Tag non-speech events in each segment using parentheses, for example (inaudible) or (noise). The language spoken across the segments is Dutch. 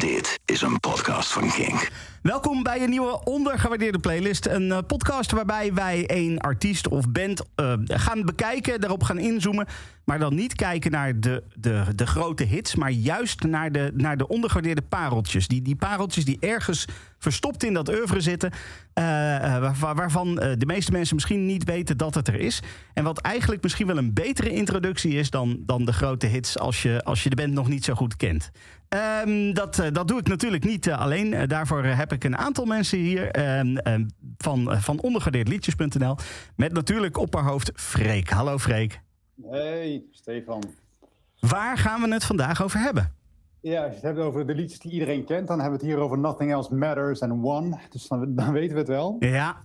Dit is een podcast van Kink. Welkom bij een nieuwe ondergewaardeerde playlist. Een eh, podcast waarbij wij een artiest of band uh, gaan bekijken, daarop gaan inzoomen. Maar dan niet kijken naar de, de, de grote hits, maar juist naar de, naar de ondergewaardeerde pareltjes. Die, die pareltjes die ergens verstopt in dat oeuvre zitten. Uh, waar, waarvan de meeste mensen misschien niet weten dat het er is. En wat eigenlijk misschien wel een betere introductie is dan, dan de grote hits als je, als je de band nog niet zo goed kent. Um, dat, dat doe ik natuurlijk niet alleen. daarvoor heb ik een aantal mensen hier um, van, van ondergewaardeerdliedjes.nl. Met natuurlijk op haar hoofd Freek. Hallo Freek. Hey, Stefan. Waar gaan we het vandaag over hebben? Ja, als je het hebt over de liedjes die iedereen kent, dan hebben we het hier over Nothing Else Matters and One. Dus dan, dan weten we het wel. Ja.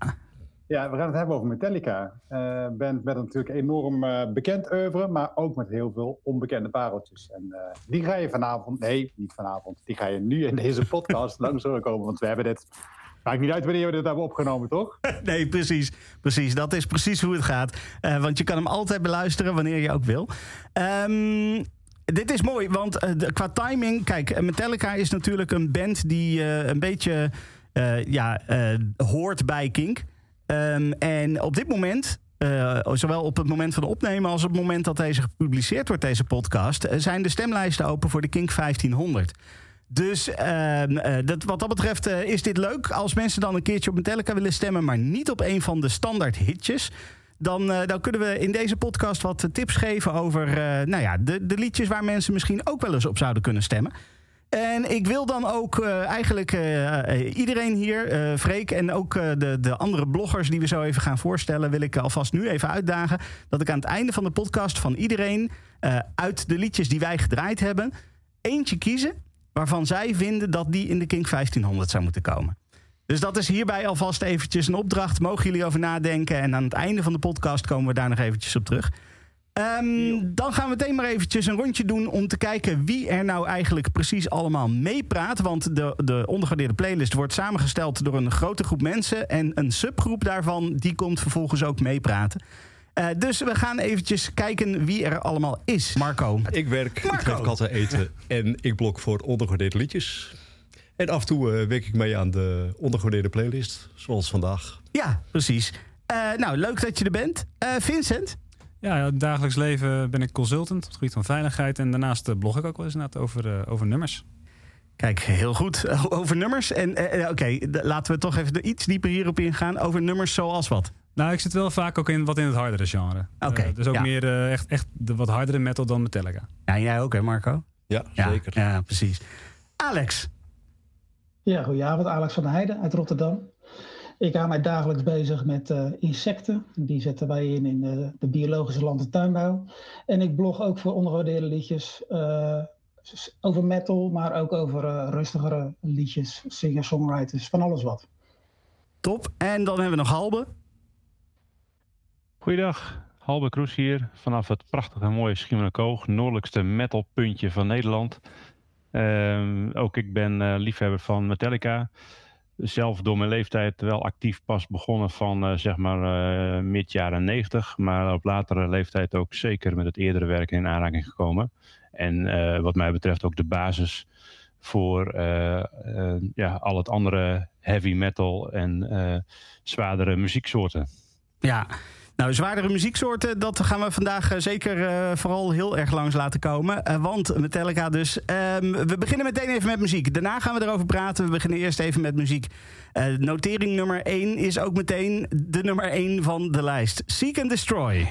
Ja, we gaan het hebben over Metallica. Uh, band met natuurlijk enorm uh, bekend oeuvre, maar ook met heel veel onbekende pareltjes. En uh, die ga je vanavond, nee, niet vanavond, die ga je nu in deze podcast (laughs) langs horen komen, want we hebben dit Maakt niet uit wanneer we dit hebben opgenomen, toch? (laughs) nee, precies. Precies. Dat is precies hoe het gaat. Uh, want je kan hem altijd beluisteren wanneer je ook wil. Um, dit is mooi, want de, qua timing... Kijk, Metallica is natuurlijk een band die uh, een beetje ja, hoort bij Kink. Um, en op dit moment... Zowel op het moment van opnemen als op het moment dat deze gepubliceerd wordt, deze podcast, zijn de stemlijsten open voor de Kink 1500. Dus uh, dat, wat dat betreft uh, is dit leuk. Als mensen dan een keertje op Metallica willen stemmen, maar niet op een van de standaard hitjes. Dan, uh, dan kunnen we in deze podcast wat tips geven over nou ja, de, de liedjes waar mensen misschien ook wel eens op zouden kunnen stemmen. En ik wil dan ook eigenlijk iedereen hier, Freek en ook de, de andere bloggers die we zo even gaan voorstellen, wil ik alvast nu even uitdagen. Dat ik aan het einde van de podcast van iedereen uit de liedjes die wij gedraaid hebben, eentje kiezen waarvan zij vinden dat die in de Kink 1500 zou moeten komen. Dus dat is hierbij alvast eventjes een opdracht. Mogen jullie over nadenken. En aan het einde van de podcast komen we daar nog eventjes op terug. Um, dan gaan we meteen maar eventjes een rondje doen om te kijken wie er nou eigenlijk precies allemaal meepraat. Want de, de ondergewaardeerde playlist wordt samengesteld door een grote groep mensen. En een subgroep daarvan die komt vervolgens ook meepraten. Uh, dus we gaan eventjes kijken wie er allemaal is. Marco. Ik werk, Marco. ik geef katten eten en ik blok voor ondergewaardeerde liedjes. En af en toe uh, werk ik mee aan de ondergewaardeerde playlist, zoals vandaag. Ja, precies. Uh, nou, leuk dat je er bent. Vincent? Ja, in het dagelijks leven ben ik consultant op het gebied van veiligheid. En daarnaast blog ik ook wel eens inderdaad over, over nummers. Kijk, heel goed. (laughs) Over nummers. En oké, okay, laten we toch even iets dieper hierop ingaan. Over nummers zoals wat? Nou, ik zit wel vaak ook in wat in het hardere genre. Oké. Okay, uh, dus ook ja. meer uh, echt, echt de wat hardere metal dan Metallica. Ja, en jij ook hè Marco? Ja, ja, zeker. Ja, precies. Alex. Ja, goedenavond. Alex van der Heijden uit Rotterdam. Ik hou mij dagelijks bezig met uh, insecten. Die zetten wij in in de, de biologische land- en tuinbouw. En ik blog ook voor ondergewaardeerde liedjes over metal, maar ook over rustigere liedjes, singer-songwriters, van alles wat. Top. En dan hebben we nog Halbe. Goeiedag, Halbe Kroes hier vanaf het prachtige mooie Schiermonnikoog, noordelijkste metalpuntje van Nederland. Uh, ook ik ben uh, liefhebber van Metallica. Zelf door mijn leeftijd wel actief pas begonnen van uh, zeg maar uh, mid jaren 90, maar op latere leeftijd ook zeker met het eerdere werk in aanraking gekomen. En wat mij betreft ook de basis voor ja, al het andere heavy metal en zwaardere muzieksoorten. Ja, nou, zwaardere muzieksoorten, dat gaan we vandaag zeker uh, vooral heel erg langs laten komen. Uh, want Metallica dus. Um, we beginnen meteen even met muziek. Daarna gaan we erover praten. We beginnen eerst even met muziek. Notering nummer 1 is ook meteen de nummer 1 van de lijst. Seek and Destroy.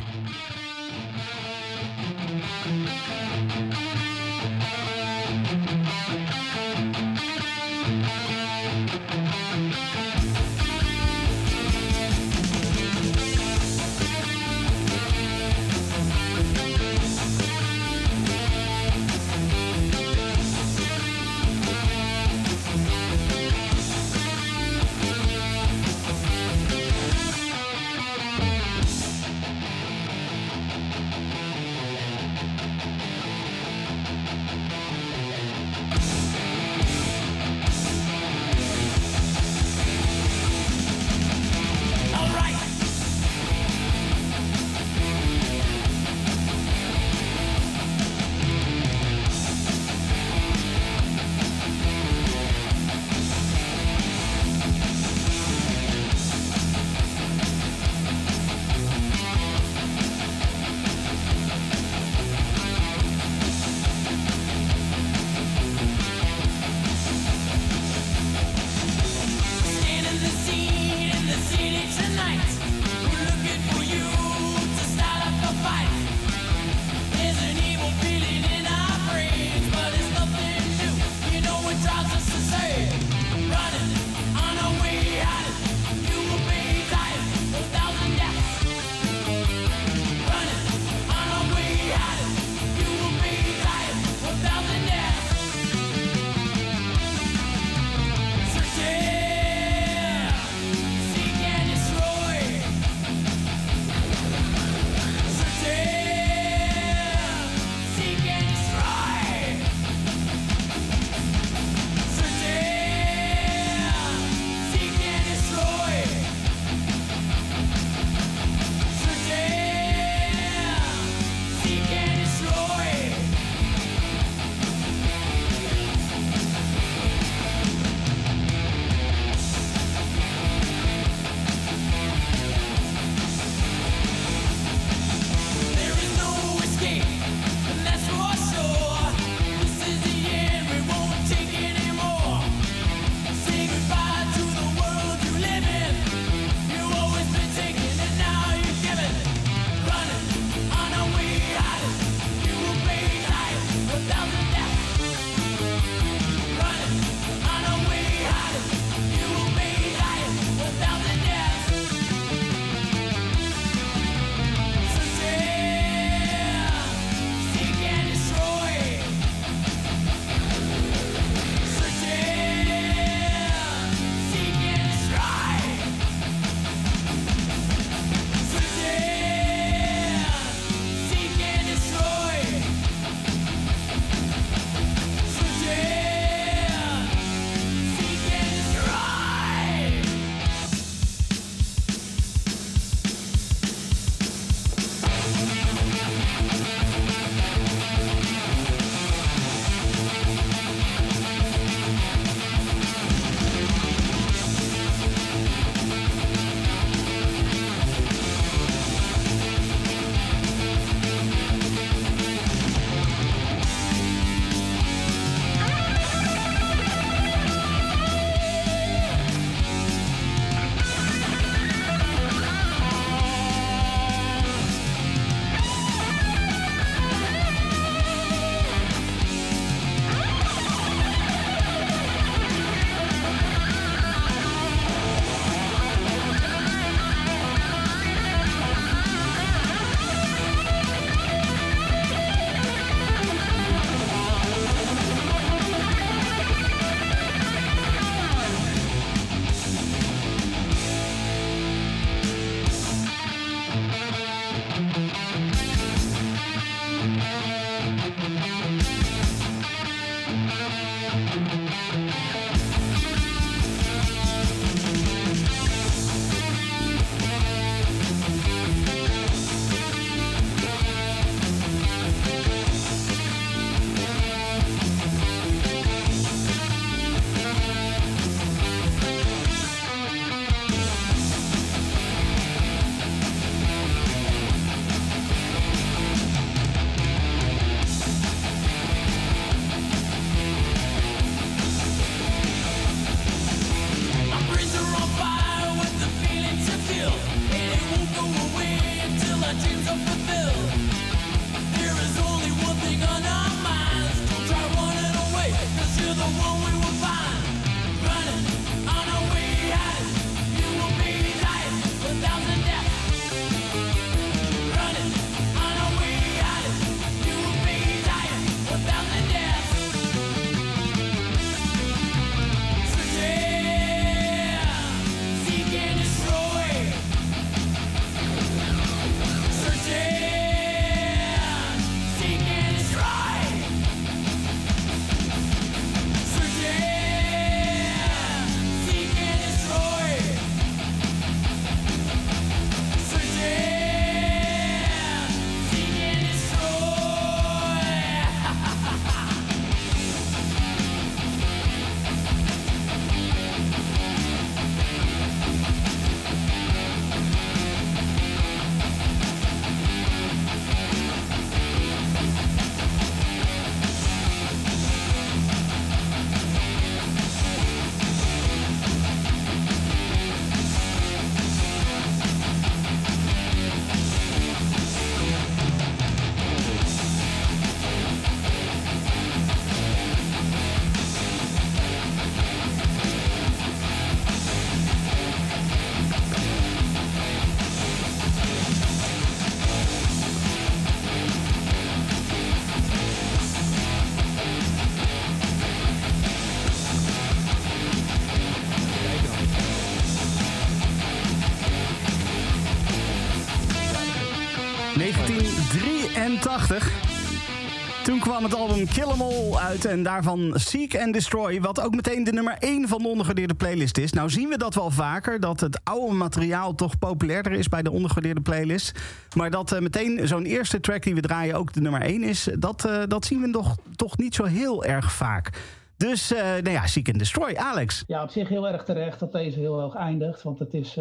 1981. Toen kwam het album Kill 'Em All uit en daarvan Seek and Destroy... wat ook meteen de nummer 1 van de ondergewaardeerde playlist is. Nou zien we dat wel vaker, dat het oude materiaal toch populairder is... bij de ondergewaardeerde playlist. Maar dat uh, meteen zo'n eerste track die we draaien ook de nummer 1 is... dat, uh, dat zien we nog, toch niet zo heel erg vaak. Dus, uh, nou ja, Seek and Destroy. Alex? Ja, op zich heel erg terecht dat deze heel hoog eindigt. Want het is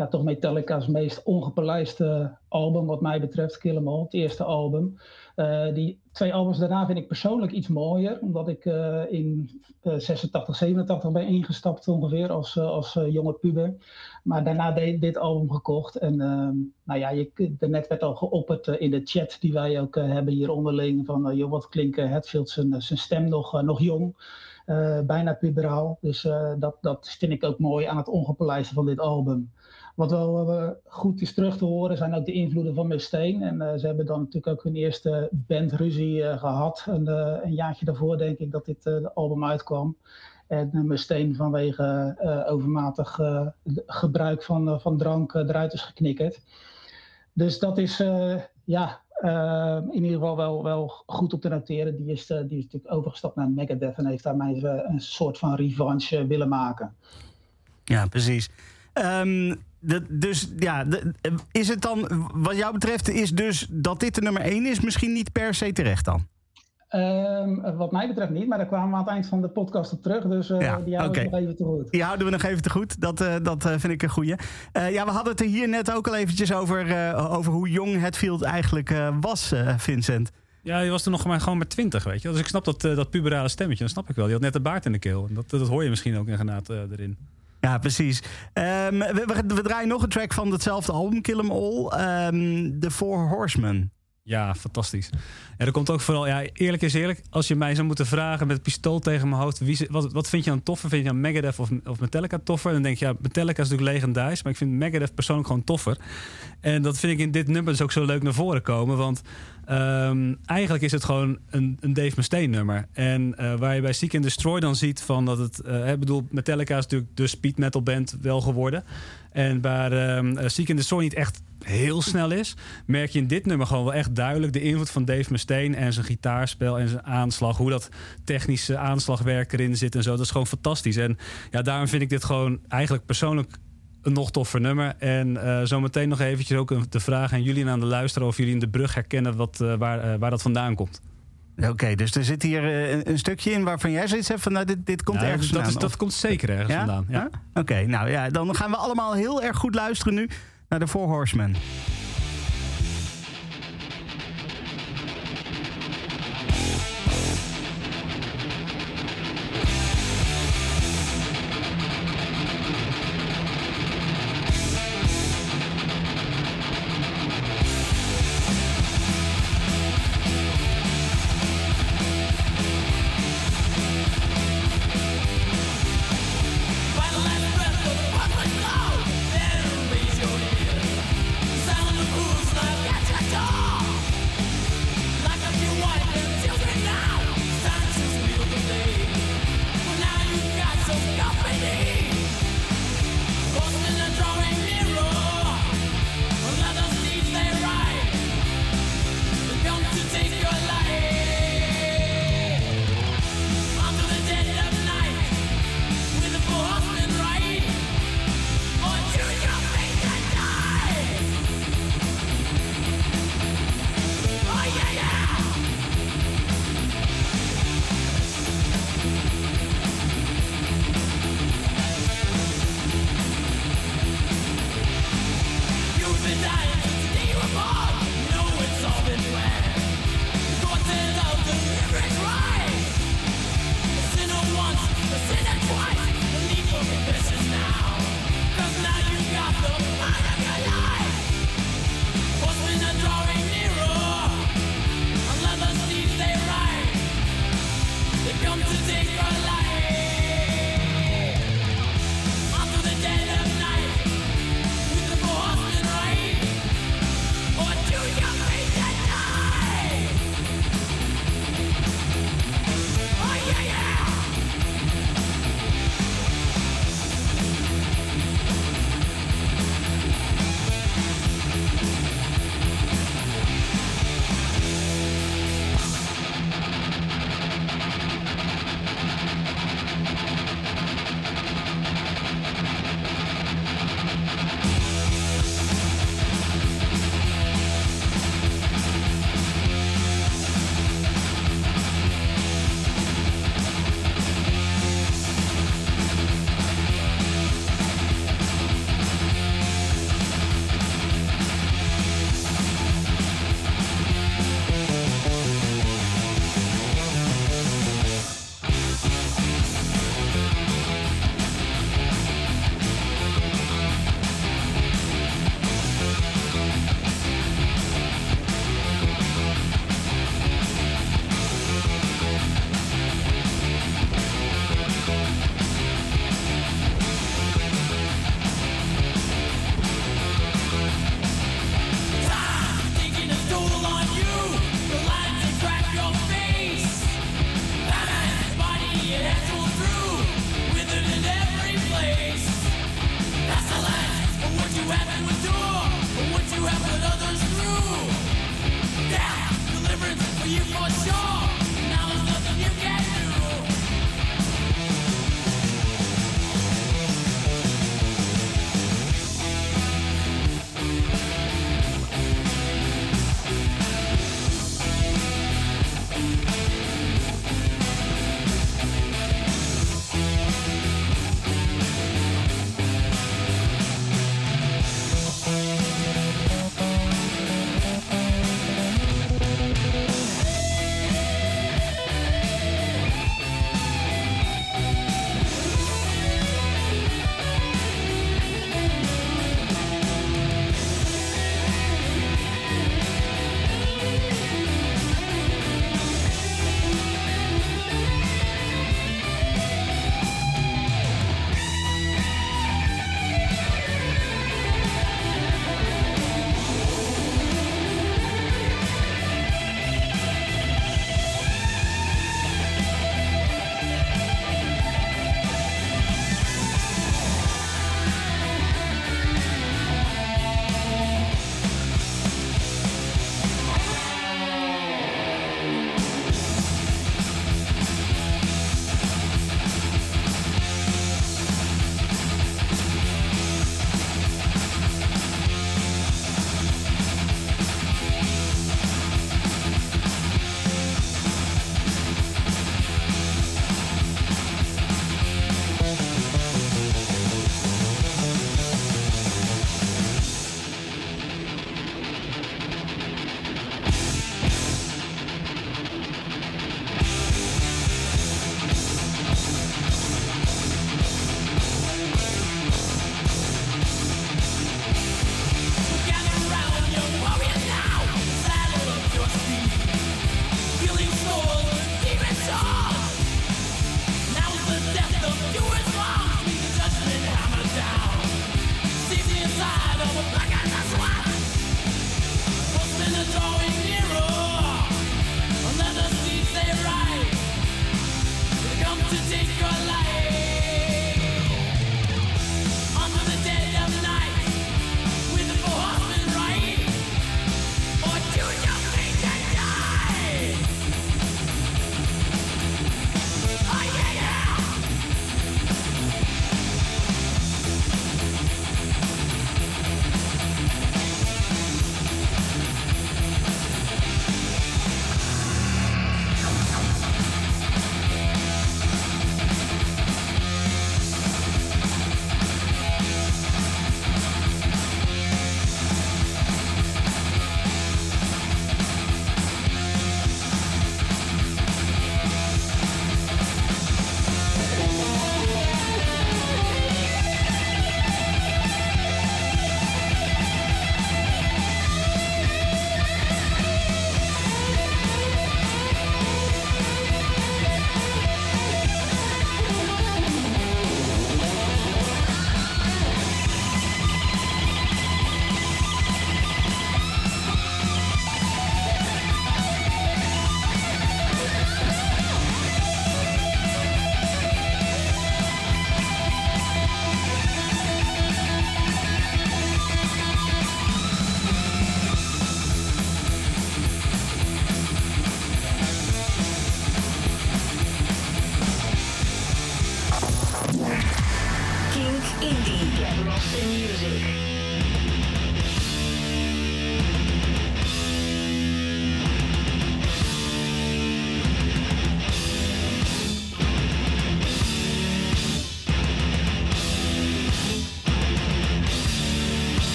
ja, toch Metallica's meest ongepolijste album wat mij betreft, Kill 'Em All, het eerste album. Uh, die twee albums daarna vind ik persoonlijk iets mooier, omdat ik uh, in uh, 86, 87 ben ingestapt ongeveer als, als jonge puber. Maar daarna deed dit album gekocht. En ehm, nou ja, je, net werd al geopperd in de chat die wij ook hebben hier onderling van joh, wat klinkt Hetfield zijn, zijn stem nog, nog jong. bijna puberaal. Dus dat, dat vind ik ook mooi aan het ongepolijste van dit album. Wat wel uh, goed is terug te horen zijn ook de invloeden van Mustaine. En uh, ze hebben dan natuurlijk ook hun eerste bandruzie uh, gehad. Een, een jaartje daarvoor denk ik dat dit album uitkwam. En Mustaine vanwege overmatig gebruik van, van drank eruit is geknikkerd. Dus dat is ja, in ieder geval wel, wel goed op te noteren. Die is, die is natuurlijk overgestapt naar Megadeth en heeft daarmee een soort van revanche willen maken. Ja, precies. Um, de, dus ja, de, is het dan, wat jou betreft, is dus dat dit de nummer 1 is, misschien niet per se terecht dan? Um, wat mij betreft niet, maar daar kwamen we aan het eind van de podcast op terug. Dus uh, ja, die houden okay. we nog even te goed. Die houden we nog even te goed. Dat, uh, dat uh, vind ik een goeie. ja, we hadden het er hier net ook al eventjes over, over hoe jong Hetfield eigenlijk was, Vincent. Ja, je was toen nog maar gewoon maar twintig, weet je. Dus ik snap dat, dat puberale stemmetje, dat snap ik wel. Die had net de baard in de keel. Dat, dat hoor je misschien ook inderdaad erin. Ja, precies. We, we, we, draaien nog een track van hetzelfde album, Kill 'Em All. Um, The Four Horsemen. Ja, fantastisch. En er komt ook vooral, ja, eerlijk is eerlijk, als je mij zou moeten vragen met pistool tegen mijn hoofd, wie, wat, wat vind je dan toffer? Vind je dan Megadeth of, of Metallica toffer? Dan denk je, ja, Metallica is natuurlijk legendarisch, maar ik vind Megadeth persoonlijk gewoon toffer. En dat vind ik in dit nummer dus ook zo leuk naar voren komen, want um, eigenlijk is het gewoon een, een Dave Mustaine nummer. En uh, waar je bij Seek and Destroy dan ziet van dat het, ik bedoel, Metallica is natuurlijk de speed metal band wel geworden. En waar um, Seek and Destroy niet echt heel snel is, merk je in dit nummer gewoon wel echt duidelijk de invloed van Dave Mustaine en zijn gitaarspel en zijn aanslag. Hoe dat technische aanslagwerk erin zit en zo. Dat is gewoon fantastisch. En ja, daarom vind ik dit gewoon eigenlijk persoonlijk een nog toffer nummer. En uh, zometeen nog eventjes ook de vraag aan jullie en aan de luisteraar... of jullie in de brug herkennen wat, uh, waar, uh, waar dat vandaan komt. Oké, okay, dus er zit hier een, een, stukje in waarvan jij zoiets hebt van... Nou, dit, dit komt ja, ergens dat vandaan. Is, dat komt zeker ergens ja? vandaan, ja. Oké, okay, nou ja, dan gaan we allemaal heel erg goed luisteren nu... naar de Four Horsemen.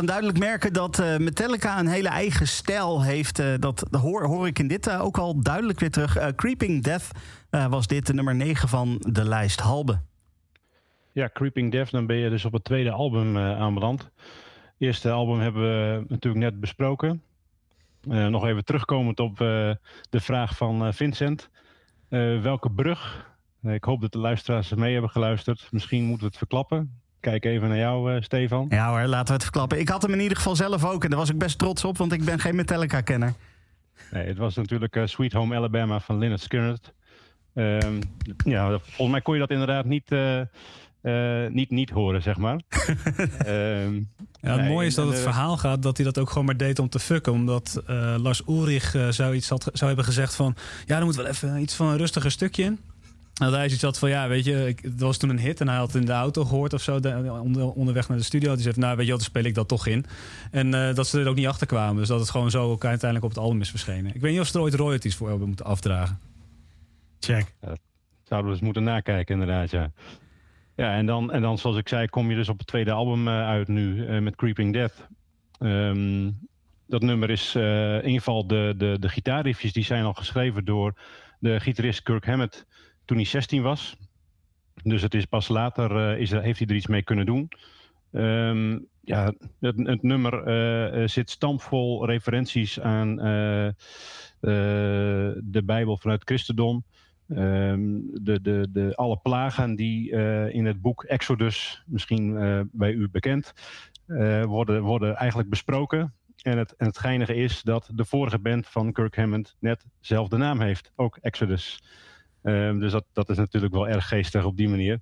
Kan duidelijk merken dat eh, Metallica een hele eigen stijl heeft. eh, dat hoor, hoor ik in dit eh, ook al duidelijk weer terug. Creeping Death was dit de nummer 9 van de lijst Halbe. Ja, Creeping Death, dan ben je dus op het tweede album aanbeland. Het eerste album hebben we natuurlijk net besproken. Nog even terugkomend op de vraag van Vincent. Welke brug? Ik hoop dat de luisteraars mee hebben geluisterd. Misschien moeten we het verklappen. Kijk even naar jou, eh, Stefan. Ja hoor, laten we het verklappen. Ik had hem in ieder geval zelf ook. En daar was ik best trots op, want ik ben geen Metallica-kenner. Nee, het was natuurlijk eh, Sweet Home Alabama van Lynyrd Skynyrd. Ehm, ja, volgens mij kon je dat inderdaad niet, eh, eh, niet, niet horen, zeg maar. (laughs) Ehm, Ja, het nee, mooie is dat het verhaal gaat dat hij dat ook gewoon maar deed om te fucken. Omdat eh, Lars Ulrich zou, iets had, zou hebben gezegd van... Ja, er moet wel even iets van een rustiger stukje in. Dat hij zoiets had van, ja, weet je, ik, het was toen een hit en hij had in de auto gehoord of zo, de- onder, onderweg naar de studio. Die zei, van, nou, weet je wat, dan speel ik dat toch in. En eh, dat ze er ook niet achter kwamen. Dus dat het gewoon zo ook uiteindelijk op het album is verschenen. Ik weet niet of ze er ooit royalties voor hebben moeten afdragen. Check. Zouden we eens moeten nakijken, inderdaad, ja. Ja, en dan, en dan zoals ik zei, kom je dus op het tweede album eh, uit nu eh, met Creeping Death. Ehm, dat nummer is eh, in ieder geval de, de, de gitaarriffjes die zijn al geschreven door de gitarist Kirk Hammett toen hij 16 was. Dus het is pas later eh, is heeft hij er iets mee kunnen doen. Ehm, ja, het, het nummer eh, eh, zit stampvol referenties aan de Bijbel vanuit christendom. Ehm, de, de, de, alle plagen die in het boek Exodus, misschien bij u bekend, worden, worden eigenlijk besproken. En het, en het geinige is dat de vorige band van Kirk Hammond net dezelfde naam heeft, ook Exodus. Ehm, dus dat, dat is natuurlijk wel erg geestig op die manier.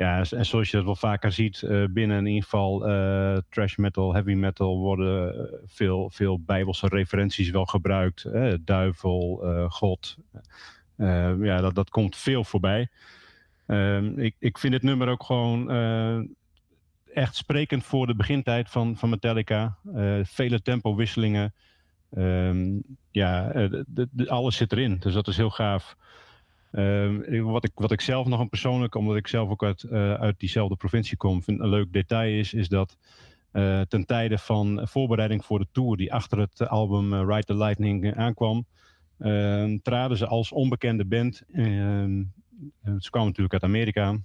Ja, en, zoals je dat wel vaker ziet eh, binnen in ieder geval eh, trash metal, heavy metal worden eh, veel, veel bijbelse referenties wel gebruikt. duivel, God. Eh, ja, dat, dat komt veel voorbij. Ehm, ik, ik vind dit nummer ook gewoon echt sprekend voor de begintijd van, van Metallica. Vele tempowisselingen. Ehm, ja, alles zit erin. Dus dat is heel gaaf. Ehm, wat, ik, wat ik zelf nog een persoonlijk, omdat ik zelf ook uit, eh, uit diezelfde provincie kom, vind een leuk detail is, is dat eh, ten tijde van voorbereiding voor de tour die achter het album eh, Ride the Lightning aankwam, ehm, traden ze als onbekende band. ehm, eh, ze kwamen natuurlijk uit Amerika.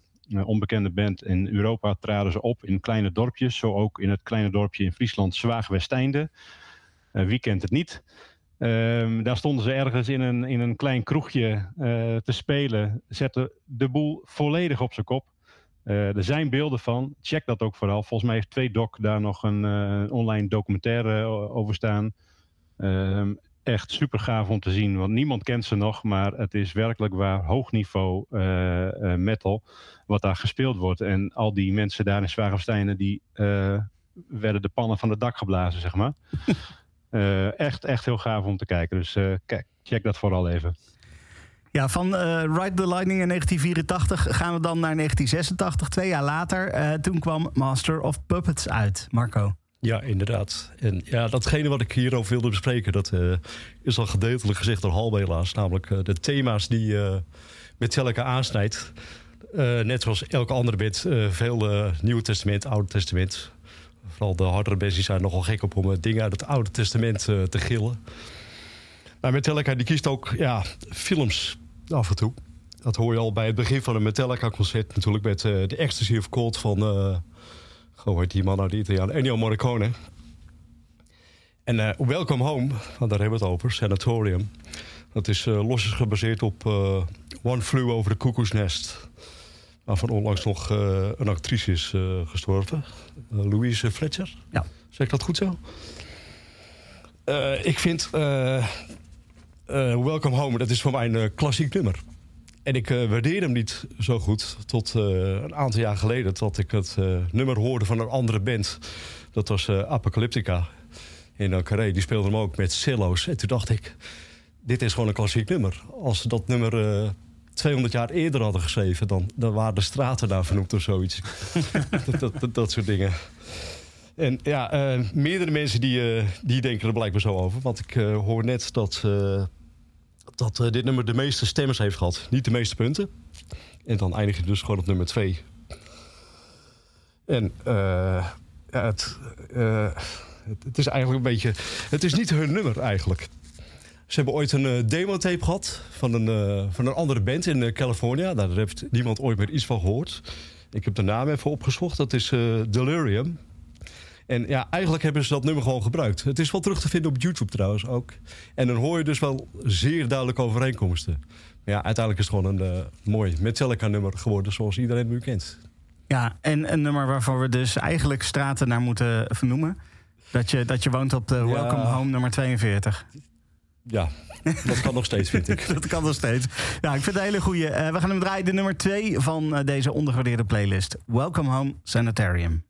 Onbekende band in Europa traden ze op in kleine dorpjes. Zo ook in het kleine dorpje in Friesland, Zwaagwesteinde. Wie kent het niet? Ehm, daar stonden ze ergens in een, in een klein kroegje eh, te spelen. Zetten de boel volledig op zijn kop. Eh, er zijn beelden van. Check dat ook vooral. Volgens mij heeft Twee Doc daar nog een eh, online documentaire over staan. Ehm, echt super gaaf om te zien. Want niemand kent ze nog. Maar het is werkelijk waar hoog niveau metal. Wat daar gespeeld wordt. En al die mensen daar in Zwaagwesteinen. Die werden de pannen van het dak geblazen, zeg maar. Eh, echt, echt heel gaaf om te kijken. Dus eh, kijk, check dat vooral even. Ja, van eh Ride the Lightning in 1984 gaan we dan naar 1986, twee jaar later. Eh, toen kwam Master of Puppets uit. Marco. Ja, inderdaad. En ja, datgene wat ik hierover wilde bespreken, dat eh, is al gedeeltelijk gezegd door Halbe helaas. Namelijk eh, de thema's die eh Metallica aansnijdt. Eh, net zoals elke andere band, eh, veel Nieuwe Testament, Oude Testament. Vooral de hardere die zijn nogal gek op om eh, dingen uit het Oude Testament eh, te gillen. Maar Metallica die kiest ook ja, films af en toe. Dat hoor je al bij het begin van een Metallica-concert. Natuurlijk met eh, de Ecstasy of Cold van... heet die man nou, die Italiaan? Ennio Morricone. En Welcome Home, daar hebben we het over, Sanatorium. Dat is losjes gebaseerd op One Flew Over the Cuckoo's Nest. Waarvan onlangs nog eh, een actrice is eh, gestorven. Eh, Louise Fletcher. Ja. Zeg ik dat goed zo? Ik vind Welcome Home, dat is voor mij een klassiek nummer. En ik waardeer hem niet zo goed tot een aantal jaar geleden... dat ik het nummer hoorde van een andere band. Dat was Apocalyptica in Carré. Die speelde hem ook met cello's. En toen dacht ik, dit is gewoon een klassiek nummer. Als dat nummer 200 jaar eerder hadden geschreven... dan, dan waren de straten daar vernoemd of zoiets. (laughs) dat, dat, dat, dat soort dingen. En ja, eh, meerdere mensen die, eh, die denken er blijkbaar zo over. Want ik eh, hoor net dat, dat dit nummer de meeste stemmers heeft gehad. Niet de meeste punten. En dan eindig je dus gewoon op nummer twee. En ja, het, het, het is eigenlijk een beetje... Het is niet hun nummer eigenlijk. Ze hebben ooit een eh, demo-tape gehad van een, eh, van een andere band in eh, California. Daar heeft niemand ooit meer iets van gehoord. Ik heb de naam even opgezocht. Dat is Delirium. En ja, eigenlijk hebben ze dat nummer gewoon gebruikt. Het is wel terug te vinden op YouTube trouwens ook. En dan hoor je dus wel zeer duidelijke overeenkomsten. Maar ja, uiteindelijk is het gewoon een mooi Metallica-nummer geworden... zoals iedereen nu kent. Ja, en een nummer waarvan we dus eigenlijk straten naar moeten vernoemen. Dat je, dat je woont op de Welcome Home nummer 42. Ja, dat kan nog steeds, vind ik. (laughs) dat kan nog steeds. Nou, ik vind het een hele goeie. Eh, we gaan hem draaien, de nummer 2 van eh, deze ondergewaardeerde playlist. Welcome Home Sanitarium.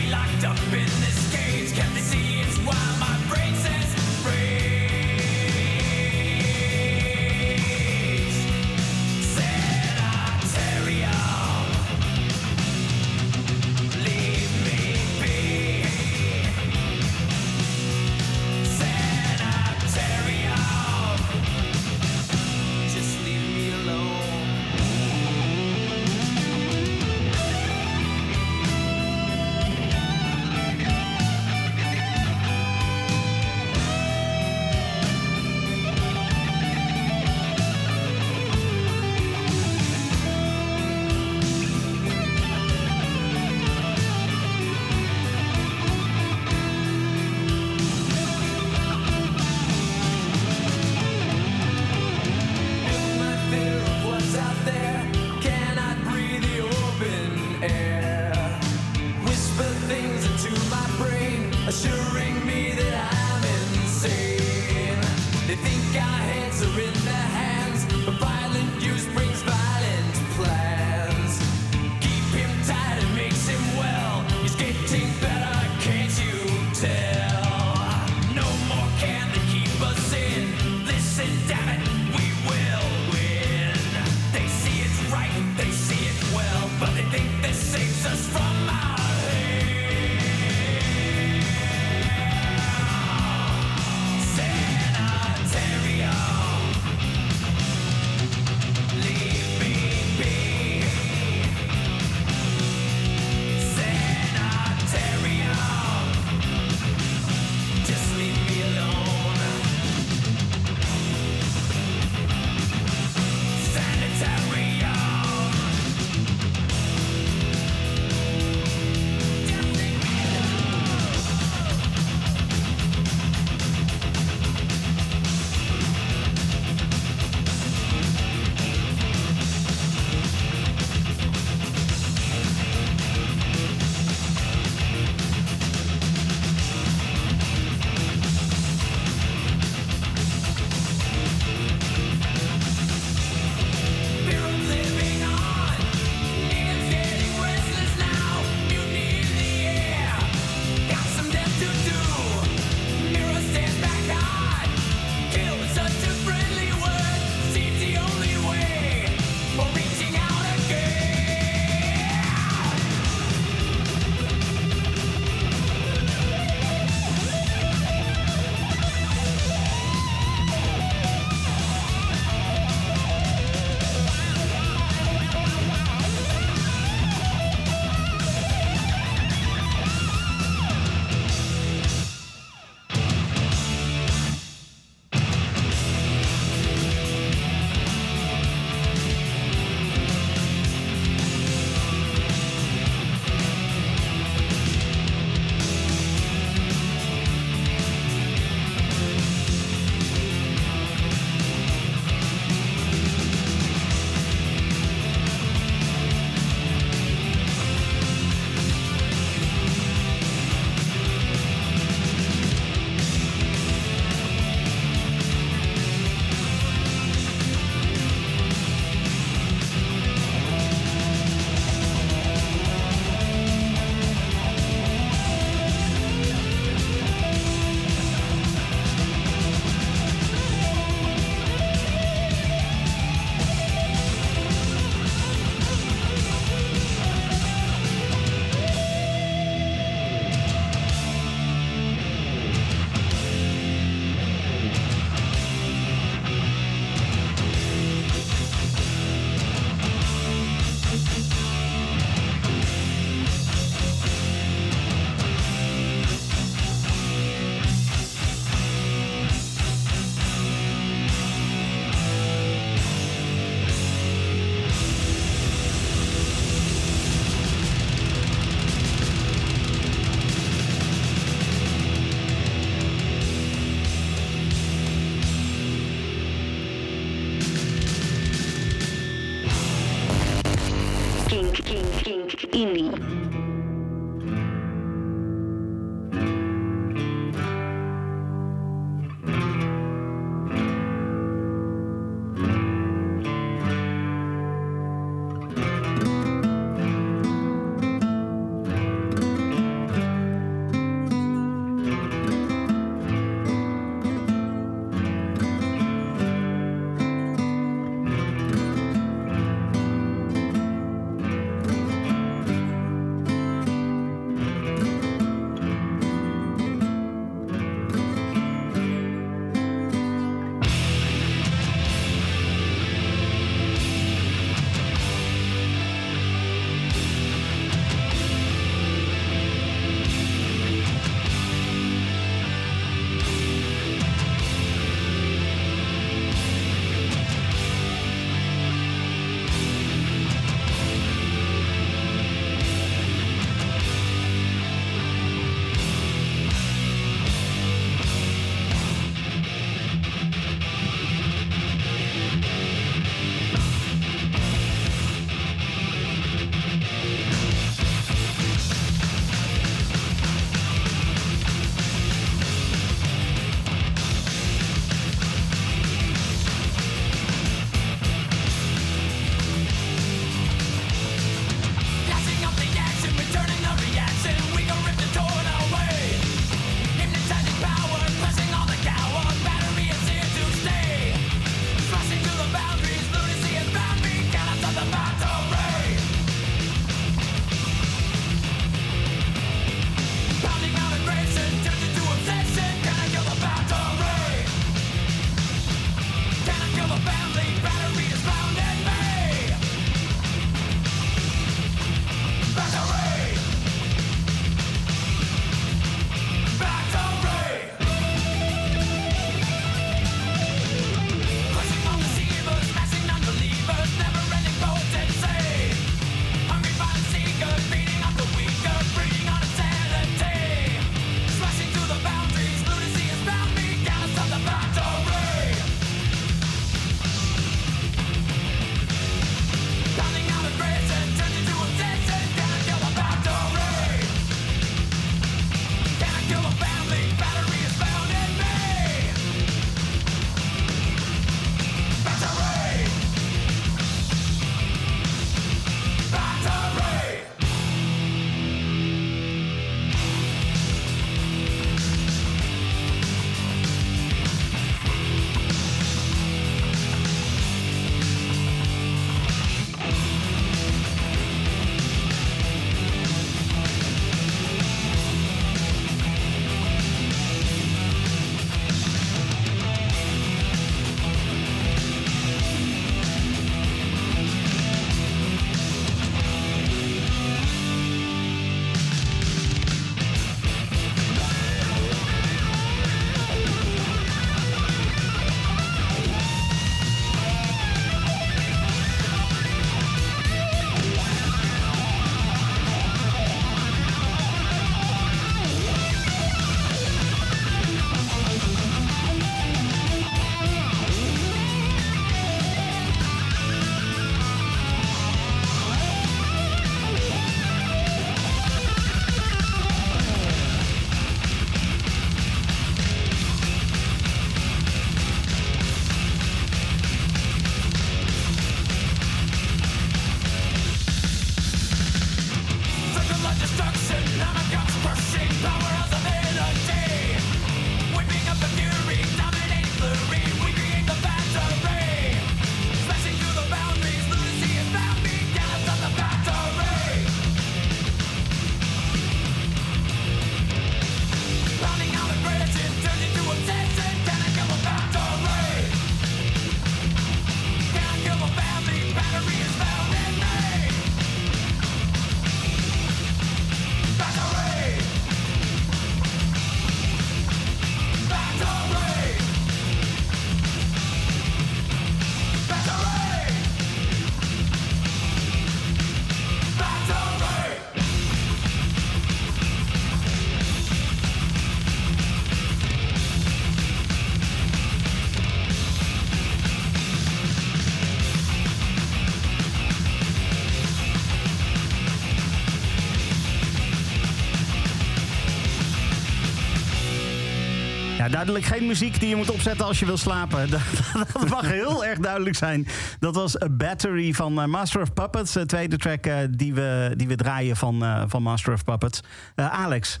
Duidelijk geen muziek die je moet opzetten als je wil slapen. (laughs) Dat, mag heel erg duidelijk zijn. Dat was A Battery van eh, Master of Puppets. De tweede track eh, die, we, die we draaien van, eh, van Master of Puppets. Eh, Alex.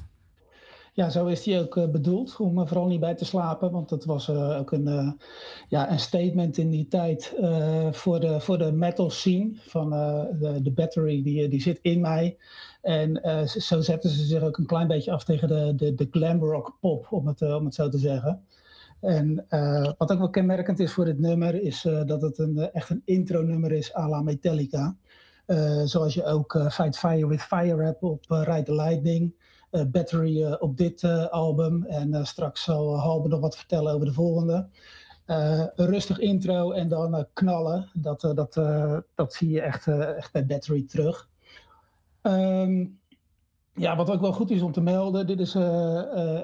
Ja, zo is die ook eh, bedoeld, om vooral niet bij te slapen. Want dat was eh, ook een, eh, ja, een statement in die tijd eh, voor, de, voor de metal scene. Van eh, de, de battery, die, die zit in mij. En eh, zo zetten ze zich ook een klein beetje af tegen de, de, de glam rock pop, om het, eh, om het zo te zeggen. En eh, wat ook wel kenmerkend is voor dit nummer, is eh, dat het een, eh, echt een intro-nummer is à la Metallica. Eh, zoals je ook eh, Fight Fire with Fire hebt op eh, Ride the Lightning. eh, Battery eh, op dit eh, album. En eh, straks zal Halbe nog wat vertellen over de volgende. Eh, een rustig intro en dan eh, knallen. Dat, eh, dat, dat zie je echt, echt bij Battery terug. Ehm, ja, wat ook wel goed is om te melden, dit is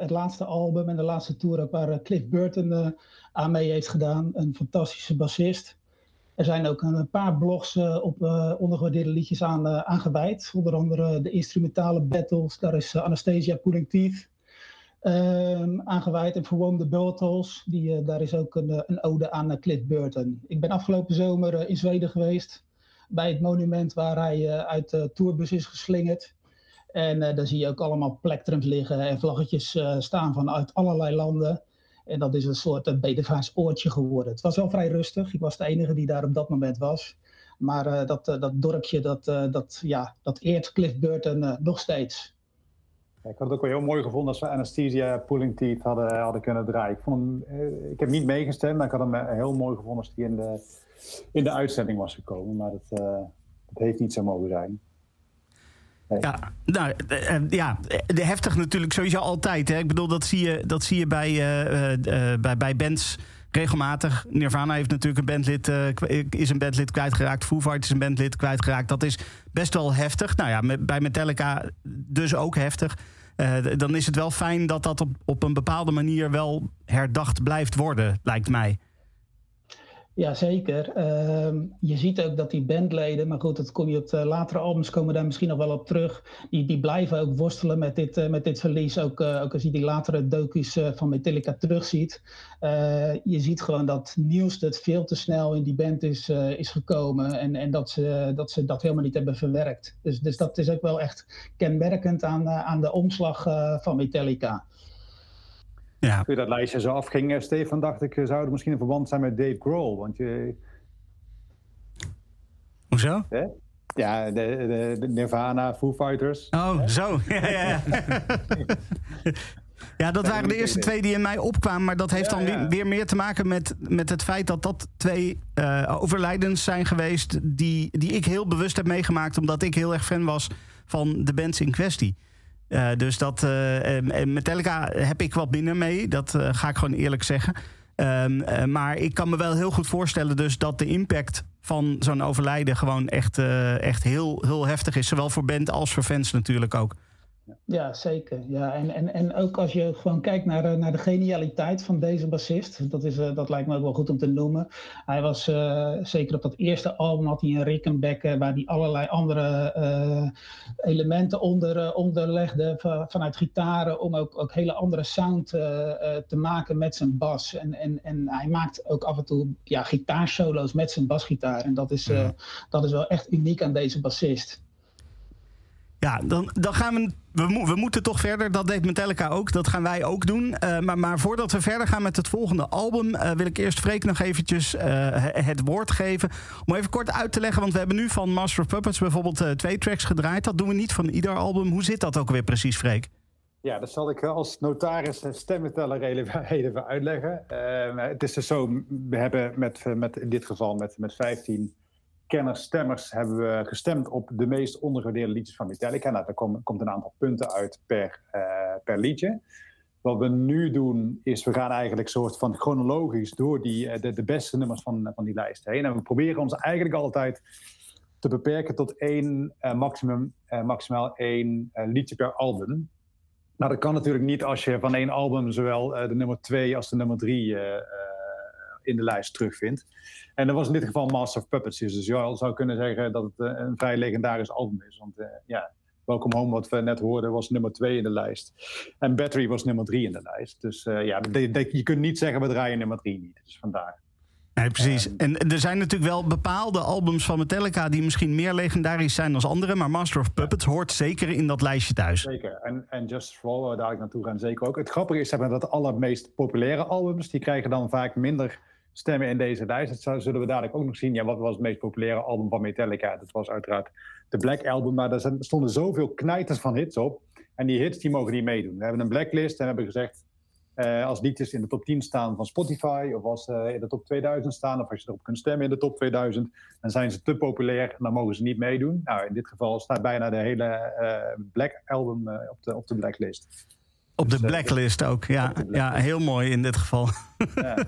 het laatste album en de laatste tour ook waar Cliff Burton aan mee heeft gedaan. Een fantastische bassist. Er zijn ook een paar blogs op ondergewaardeerde liedjes aan, gewijd. Onder andere de instrumentale battles, daar is Anastasia Pulling Teeth ehm, aan gewijd. En the Battles, die, eh, daar is ook een, eh, een ode aan eh, Cliff Burton. Ik ben afgelopen zomer in Zweden geweest bij het monument waar hij uit de tourbus is geslingerd. En daar zie je ook allemaal plektrums liggen en vlaggetjes staan vanuit allerlei landen. En dat is een soort uh, Bedevaars oortje geworden. Het was wel vrij rustig. Ik was de enige die daar op dat moment was. Maar dat, dat dorpje, dat, dat, ja, dat eert Cliff Burton nog steeds. Ik had het ook wel heel mooi gevonden als we Anesthesia Pulling Teeth hadden, hadden kunnen draaien. Ik, vond eh, ik heb niet meegestemd, maar ik had hem eh, heel mooi gevonden als hij in de, in de uitzending was gekomen. Maar dat, eh, heeft niet zo mogen zijn. Ja, nou, eh, eh, ja, de heftig natuurlijk sowieso altijd. Hè. Ik bedoel, dat zie je, dat zie je bij, eh, eh, eh, bij, bij bands regelmatig. Nirvana heeft natuurlijk een bandlid, eh, kwa- is een bandlid kwijtgeraakt. Foo Fighters is een bandlid kwijtgeraakt. Dat is best wel heftig. Nou ja, bij Metallica dus ook heftig. Eh, dan is het wel fijn dat dat op, op een bepaalde manier wel herdacht blijft worden, lijkt mij. Ja, zeker. Ehm, je ziet ook dat die bandleden, maar goed, dat kom je op de latere albums, komen daar misschien nog wel op terug. Die, die blijven ook worstelen met dit, eh, met dit verlies. Ook, eh, ook als je die latere docus eh, van Metallica terugziet. Je ziet gewoon dat nieuws dat veel te snel in die band is, is gekomen. En, en dat, ze, dat ze dat helemaal niet hebben verwerkt. Dus, dus dat is ook wel echt kenmerkend aan, aan de omslag van Metallica. Ja. Toen dat lijstje zo afging, eh, Stefan, dacht ik, eh, zou er misschien een verband zijn met Dave Grohl. Want je, Hoezo? hè? ja, de, de, de Nirvana, Foo Fighters. Oh, zo. (laughs) Ja, ja, ja. Ja, dat waren de eerste twee die in mij opkwamen. Maar dat heeft dan weer, weer meer te maken met, met het feit dat dat twee eh, overlijdens zijn geweest. Die, die ik heel bewust heb meegemaakt. Omdat ik heel erg fan was van de bands in kwestie. Eh, dus dat em, Metallica heb ik wat minder mee. Dat eh, ga ik gewoon eerlijk zeggen. Ehm, eh, maar ik kan me wel heel goed voorstellen dus dat de impact van zo'n overlijden gewoon echt, echt heel, heel heftig is. Zowel voor band als voor fans natuurlijk ook. Ja, zeker. Ja, en, en, en ook als je gewoon kijkt naar, de- naar de genialiteit van deze bassist, dat, is, eh, dat lijkt me ook wel goed om te noemen. Hij was eh, zeker op dat eerste album had hij een Rickenbacker waar hij allerlei andere eh, elementen onder, eh, onderlegde va- vanuit gitaren om ook, ook hele andere sound eh, eh, te maken met zijn bas. En, en, en hij maakt ook af en toe ja, gitaarsolo's met zijn basgitaar. En dat is, eh, dat is wel echt uniek aan deze bassist. Ja, dan, dan gaan we. We, mo- we moeten toch verder. Dat deed Metallica ook. Dat gaan wij ook doen. Eh, maar, maar voordat we verder gaan met het volgende album. eh, wil ik eerst Freek nog eventjes eh, he- het woord geven. Om even kort uit te leggen. Want we hebben nu van Master of Puppets bijvoorbeeld twee tracks gedraaid. Dat doen we niet van ieder album. Hoe zit dat ook weer precies, Freek? Ja, dat zal ik als notaris en stemmenteller (laughs) even, uitleggen. Eh, het is dus zo, we hebben met, met, in dit geval met, met 15 kenners, stemmers, hebben we gestemd op de meest ondergewaardeerde liedjes van Metallica. Nou, daar kom- komt een aantal punten uit per, eh, per liedje. Wat we nu doen, is we gaan eigenlijk soort van chronologisch door die, eh, de, de beste nummers van, van die lijst heen. En we proberen ons eigenlijk altijd te beperken tot één, eh, maximum, maximaal één liedje per album. Nou, dat kan natuurlijk niet als je van één album zowel de nummer twee als de nummer drie in de lijst terugvindt. En dat was in dit geval Master of Puppets. Dus je al zou kunnen zeggen dat het eh, een vrij legendarisch album is. Want eh, ja, Welcome Home, wat we net hoorden, was nummer twee in de lijst. En Battery was nummer drie in de lijst. Dus eh, ja, de- de- je kunt niet zeggen we draaien nummer drie niet. Dus vandaar. Nee, precies. En er zijn natuurlijk wel bepaalde albums van Metallica die misschien meer legendarisch zijn dan andere. Maar Master of Puppets hoort zeker in dat lijstje thuis. Zeker. En, en All, waar we dadelijk naartoe gaan, zeker ook. Het grappige is zeg maar, dat de allermeest populaire albums, die krijgen dan vaak minder stemmen in deze lijst. Dat zullen we dadelijk ook nog zien. Ja, wat was het meest populaire album van Metallica? Dat was uiteraard de Black Album. Maar daar er stonden zoveel knijters van hits op. En die hits die mogen niet meedoen. We hebben een blacklist en hebben gezegd... eh, als liedjes in de top 10 staan van Spotify... of als ze in de top 2000 staan... of als je erop kunt stemmen in de top 2000... dan zijn ze te populair en dan mogen ze niet meedoen. Nou, in dit geval staat bijna de hele eh, Black Album eh, op, de, op de blacklist. Op de Dus, blacklist ook. Ja, ja, heel mooi in dit geval. Ja. (laughs)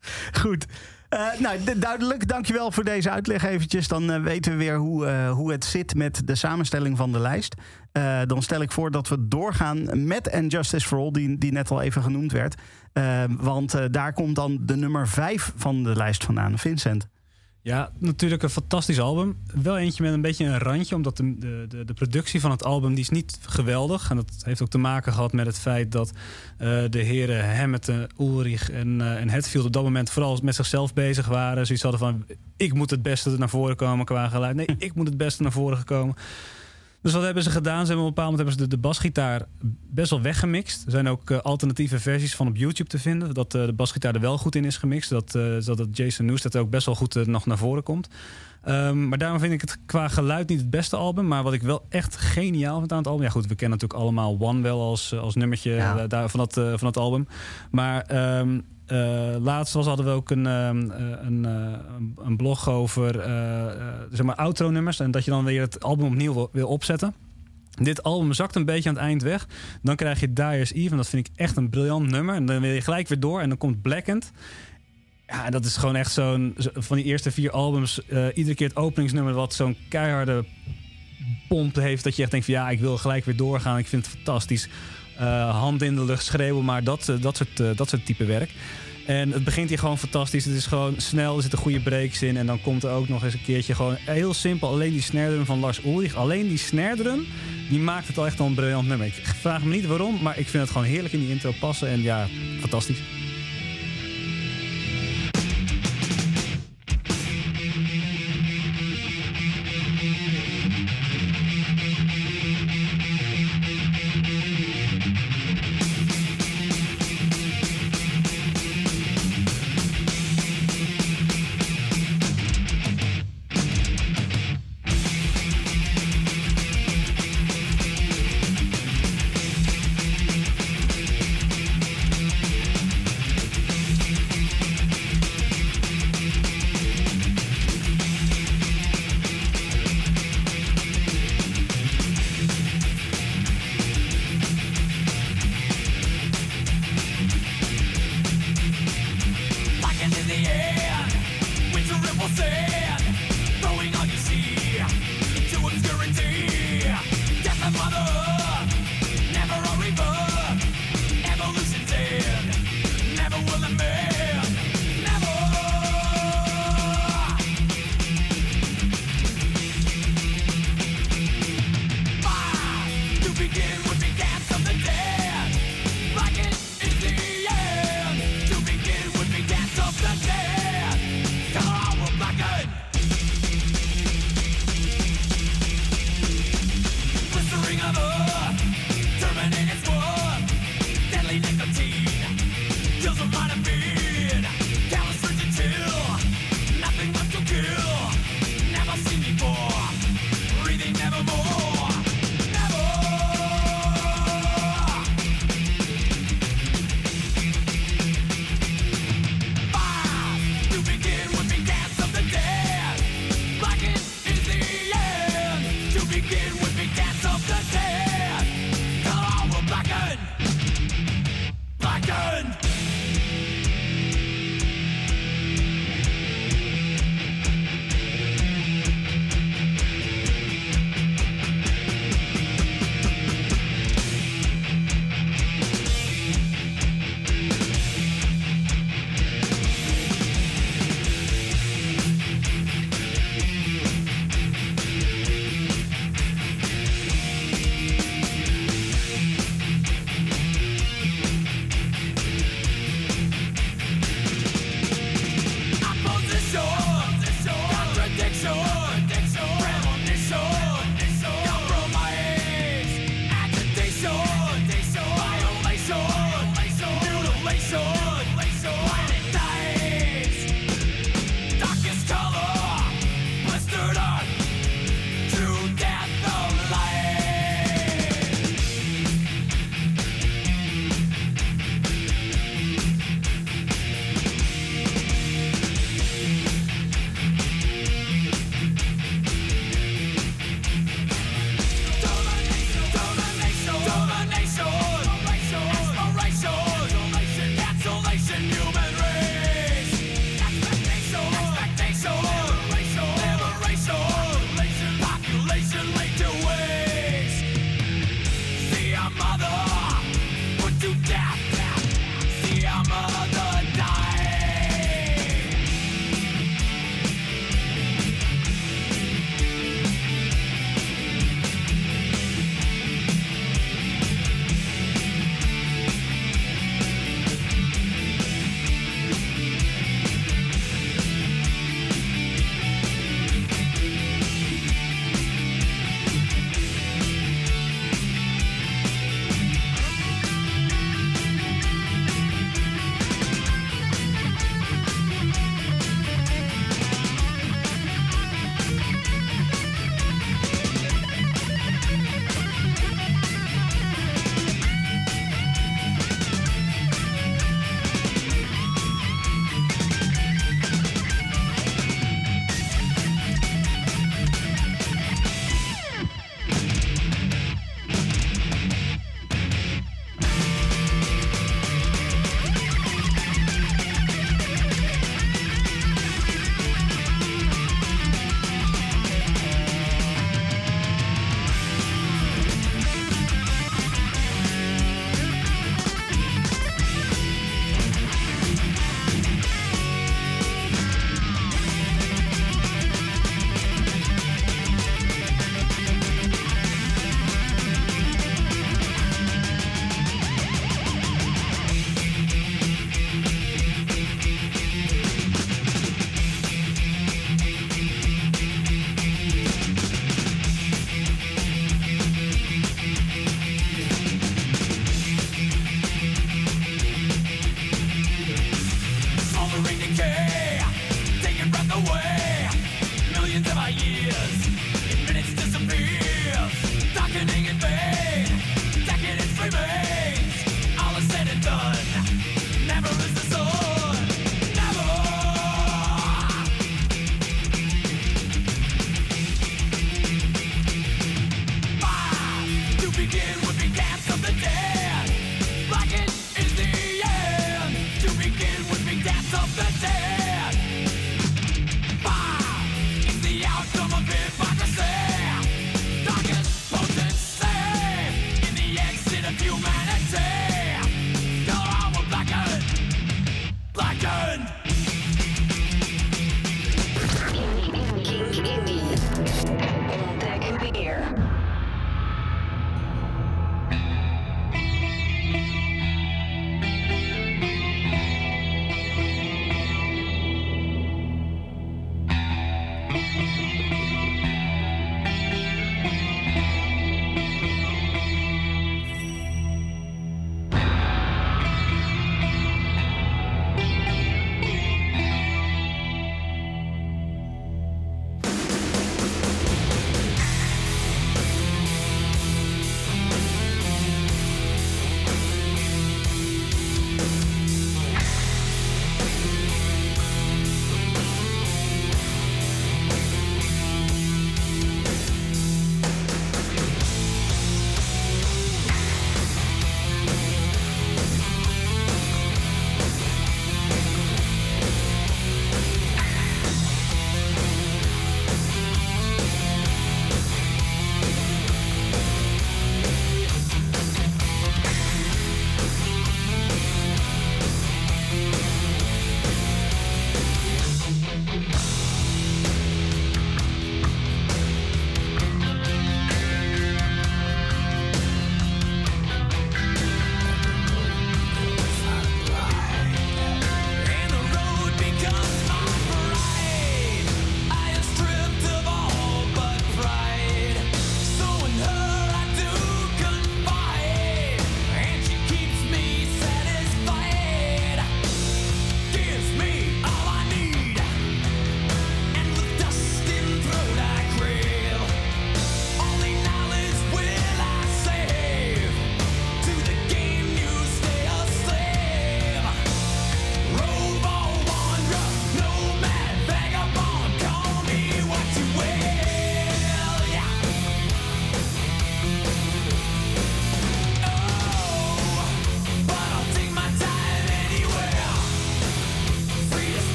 (laughs) Goed. Eh, nou, duidelijk. Dankjewel voor deze uitleg eventjes. Dan eh, weten we weer hoe, eh, hoe het zit met de samenstelling van de lijst. Dan stel ik voor dat we doorgaan met And Justice for All, die, die net al even genoemd werd. Want daar komt dan de nummer 5 van de lijst vandaan. Vincent. Ja, natuurlijk een fantastisch album. Wel eentje met een beetje een randje, omdat de, de, de, productie van het album die is niet geweldig. En dat heeft ook te maken gehad met het feit dat eh, de heren Hammett, Ulrich en, eh en Hetfield op dat moment vooral met zichzelf bezig waren. Zoiets hadden van, ik moet het beste naar voren komen qua geluid. Nee, (laughs) ik moet het beste naar voren komen. Dus wat hebben ze gedaan? Ze hebben op een bepaald moment hebben ze de, de basgitaar best wel weggemixt. Er zijn ook eh, alternatieve versies van op YouTube te vinden. Dat eh, de basgitaar er wel goed in is gemixt. Dat, eh, zodat Jason Newsted ook best wel goed nog naar voren komt. Ehm, maar daarom vind ik het qua geluid niet het beste album. Maar wat ik wel echt geniaal vind aan het album. Ja, goed, we kennen natuurlijk allemaal One wel als, als nummertje Ja. daar, van, dat, van dat album. Maar ehm, eh, laatst was, hadden we ook een, ehm, eh, eh, een- een blog over zeg maar outro-nummers. En dat je dan weer het album opnieuw wil, opzetten. Dit album zakt een beetje aan het eind weg. Dan krijg je Dyer's Eve. En dat vind ik echt een briljant nummer. En dan wil je gelijk weer door. En dan komt Blackened. Ja, dat is gewoon echt zo'n... zo- Van die eerste vier albums... iedere keer het openingsnummer wat zo'n keiharde pomp heeft... dat je echt denkt van ja, ik wil gelijk weer doorgaan. Ik vind het fantastisch. Eh, hand in de lucht schreeuwen, maar dat, eh, dat, soort, eh, dat soort type werk. En het begint hier gewoon fantastisch. Het is gewoon snel, er zitten goede breaks in. En dan komt er ook nog eens een keertje gewoon heel simpel... alleen die snare drum van Lars Ulrich. Alleen die snare drum, die maakt het al echt al een briljant nummer. Ik vraag me niet waarom, maar ik vind het gewoon heerlijk in die intro passen. En ja, fantastisch.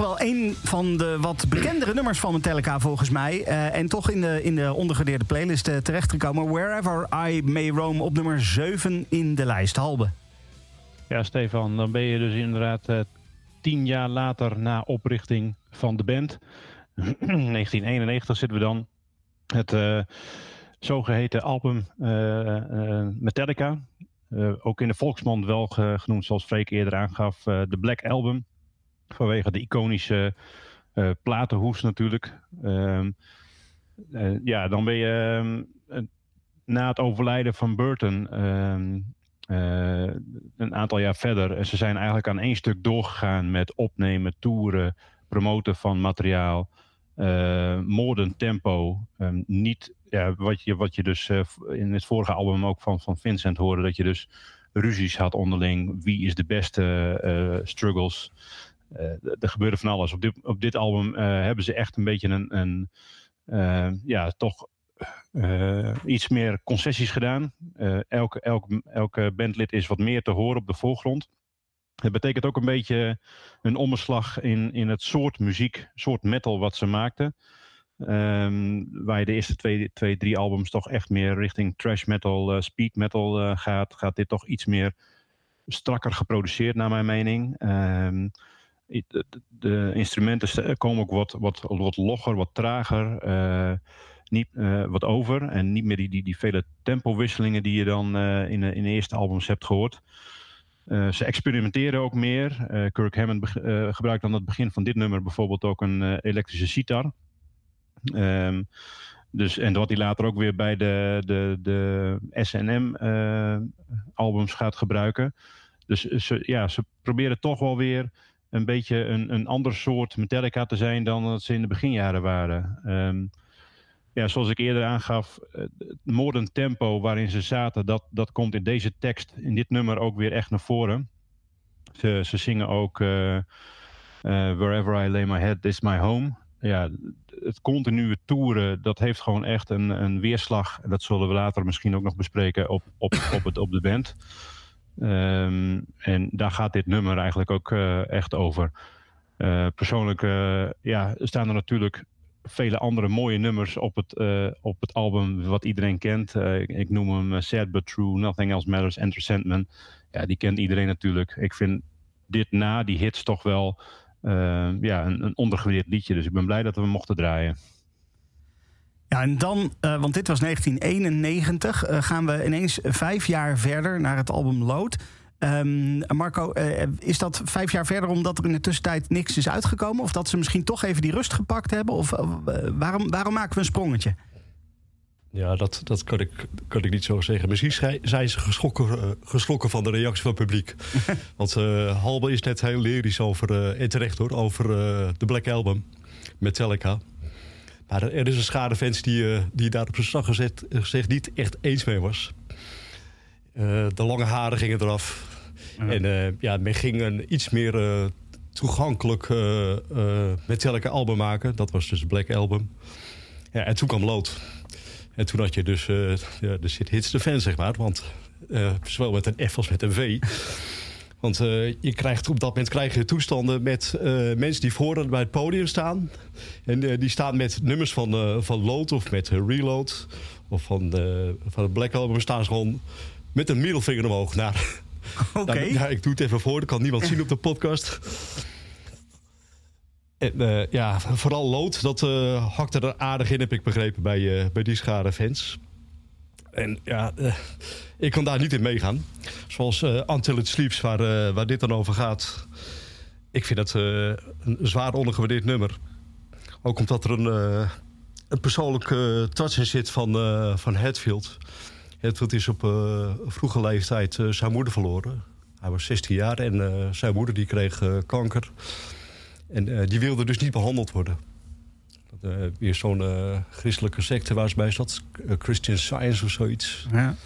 Wel een van de wat bekendere nummers van Metallica volgens mij. Eh, en toch in de, in de ondergedeerde playlist eh, terechtgekomen. Wherever I May Roam op nummer 7 in de lijst. Halbe. Ja, Stefan, dan ben je dus inderdaad eh, tien jaar later na oprichting van de band. (clears throat) 1991 zitten we dan. Het eh, zogeheten album Metallica. Ook in de volksmond wel ge- genoemd, zoals Freek eerder aangaf, de Black Album. Vanwege de iconische eh, platenhoes natuurlijk. Ehm, eh, ja, dan ben je ehm, eh, na het overlijden van Burton ehm, eh, een aantal jaar verder. En ze zijn eigenlijk aan één stuk doorgegaan met opnemen, toeren, promoten van materiaal, eh modern tempo. Niet ja, wat, je, wat je dus in het vorige album ook van, van Vincent hoorde, dat je dus ruzies had onderling. Wie is de beste struggles? Eh, er gebeurde van alles. Op dit, op dit album eh, hebben ze echt een beetje een, een eh, ja, toch iets meer concessies gedaan. Elke, bandlid is wat meer te horen op de voorgrond. Het betekent ook een beetje een omslag in, in het soort muziek, soort metal wat ze maakten. Ehm, waar je de eerste twee, twee, drie albums toch echt meer richting trash metal, speed metal gaat, gaat dit toch iets meer strakker geproduceerd, naar mijn mening. I- de, instrumenten st- komen ook wat, wat, wat logger, wat trager. eh, niet, eh, wat over. En niet meer die, die, die vele tempowisselingen die je dan eh, in, in de eerste albums hebt gehoord. Eh, ze experimenteren ook meer. Kirk Hammond gebruikt aan het begin van dit nummer bijvoorbeeld ook een elektrische sitar. Ehm, dus, en wat hij later ook weer bij de, de, de SNM-albums gaat gebruiken. Dus ze, ja, ze proberen toch wel weer een beetje een, een ander soort Metallica te zijn dan dat ze in de beginjaren waren. Ehm, ja, zoals ik eerder aangaf, eh, het modern tempo waarin ze zaten, dat, dat komt in deze tekst, in dit nummer ook weer echt naar voren. Ze, ze zingen ook eh, eh, Wherever I lay my head, is my home. Ja, het continue toeren, dat heeft gewoon echt een, een weerslag. Dat zullen we later misschien ook nog bespreken op, op, op, het, op de band. Ehm, en daar gaat dit nummer eigenlijk ook eh, echt over. Eh, persoonlijk eh, ja, staan er natuurlijk vele andere mooie nummers op het, op het album wat iedereen kent. Ik, ik noem hem Sad But True, Nothing Else Matters, Enter Sandman. Ja, die kent iedereen natuurlijk. Ik vind dit na die hits toch wel ja, een, een liedje. Dus ik ben blij dat we hem mochten draaien. Ja, en dan, eh, want dit was 1991, eh, gaan we ineens vijf jaar verder naar het album Load. Ehm, Marco, eh, is dat vijf jaar verder omdat er in de tussentijd niks is uitgekomen? Of dat ze misschien toch even die rust gepakt hebben? Of waarom, waarom maken we een sprongetje? Ja, dat, dat kan, ik, kan ik niet zo zeggen. Misschien zijn ze geschrokken, geschrokken van de reactie van het publiek. (laughs) Want eh Halbe is net heel lyrisch over, eh en terecht hoor, over de Black Album, Metallica. Maar er is een schade fans die, eh, die daar op zijn slag gezet, gezegd niet echt eens mee was. Eh, de lange haren gingen eraf. En eh, ja, men ging een iets meer toegankelijk Metallica album maken. Dat was dus Black Album. Ja, en toen kwam Lood. En toen had je dus ja, de shit hits de fan, zeg maar. Want zowel met een F als met een V. Want eh, je krijgt, op dat moment krijg je toestanden met eh, mensen die voor bij het podium staan. En eh, die staan met nummers van, van Load of met Reload. Of van, de van het Black Album staan ze gewoon met een middelvinger omhoog naar... (laughs) Oké. Nou, ja, ik doe het even voor, dat kan niemand zien op de podcast. En, ja, vooral Lood, dat hakte er aardig in, heb ik begrepen, bij, bij die schare fans. En ja, ik kan daar niet in meegaan. Zoals eh Until It Sleeps, waar, eh, waar dit dan over gaat. Ik vind dat eh, een zwaar ondergewaardeerd nummer. Ook omdat er een, een persoonlijke touch in zit van, van Hatfield. Hatfield is op vroege leeftijd zijn moeder verloren. Hij was 16 jaar en zijn moeder die kreeg kanker. En die wilde dus niet behandeld worden. Eh, weer zo'n christelijke secte waar ze bij zat. Christian Science of zoiets. Ja.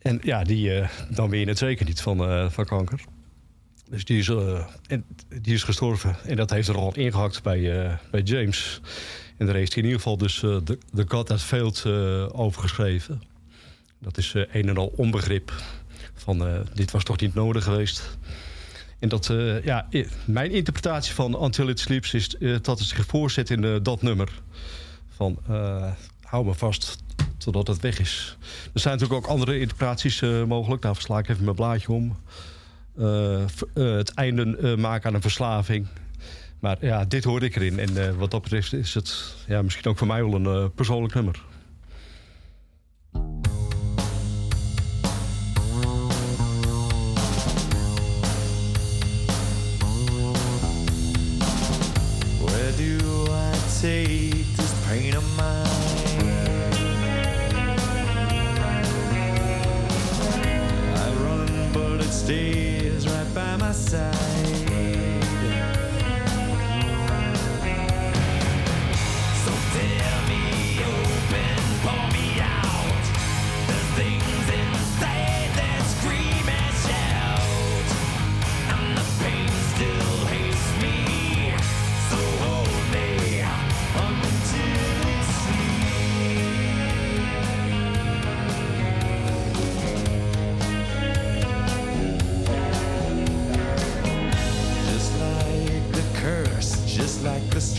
En ja, die, eh, dan weet je het zeker niet van, eh, van kanker. Dus die is, eh, die is gestorven. En dat heeft er al ingehakt bij, bij James. En daar heeft hij in ieder geval dus de The God That Failed over geschreven. Dat is een en al onbegrip. Van dit was toch niet nodig geweest. En dat, ja, mijn interpretatie van Until It Sleeps is dat het zich voorzet in dat nummer. Van hou me vast, totdat het weg is. Er zijn natuurlijk ook andere interpretaties eh, mogelijk. Daar sla ik even mijn blaadje om. Eh, eh, het einde maken aan een verslaving. Maar ja, dit hoorde ik erin. En wat dat betreft is het ja, misschien ook voor mij wel een persoonlijk nummer. by my side.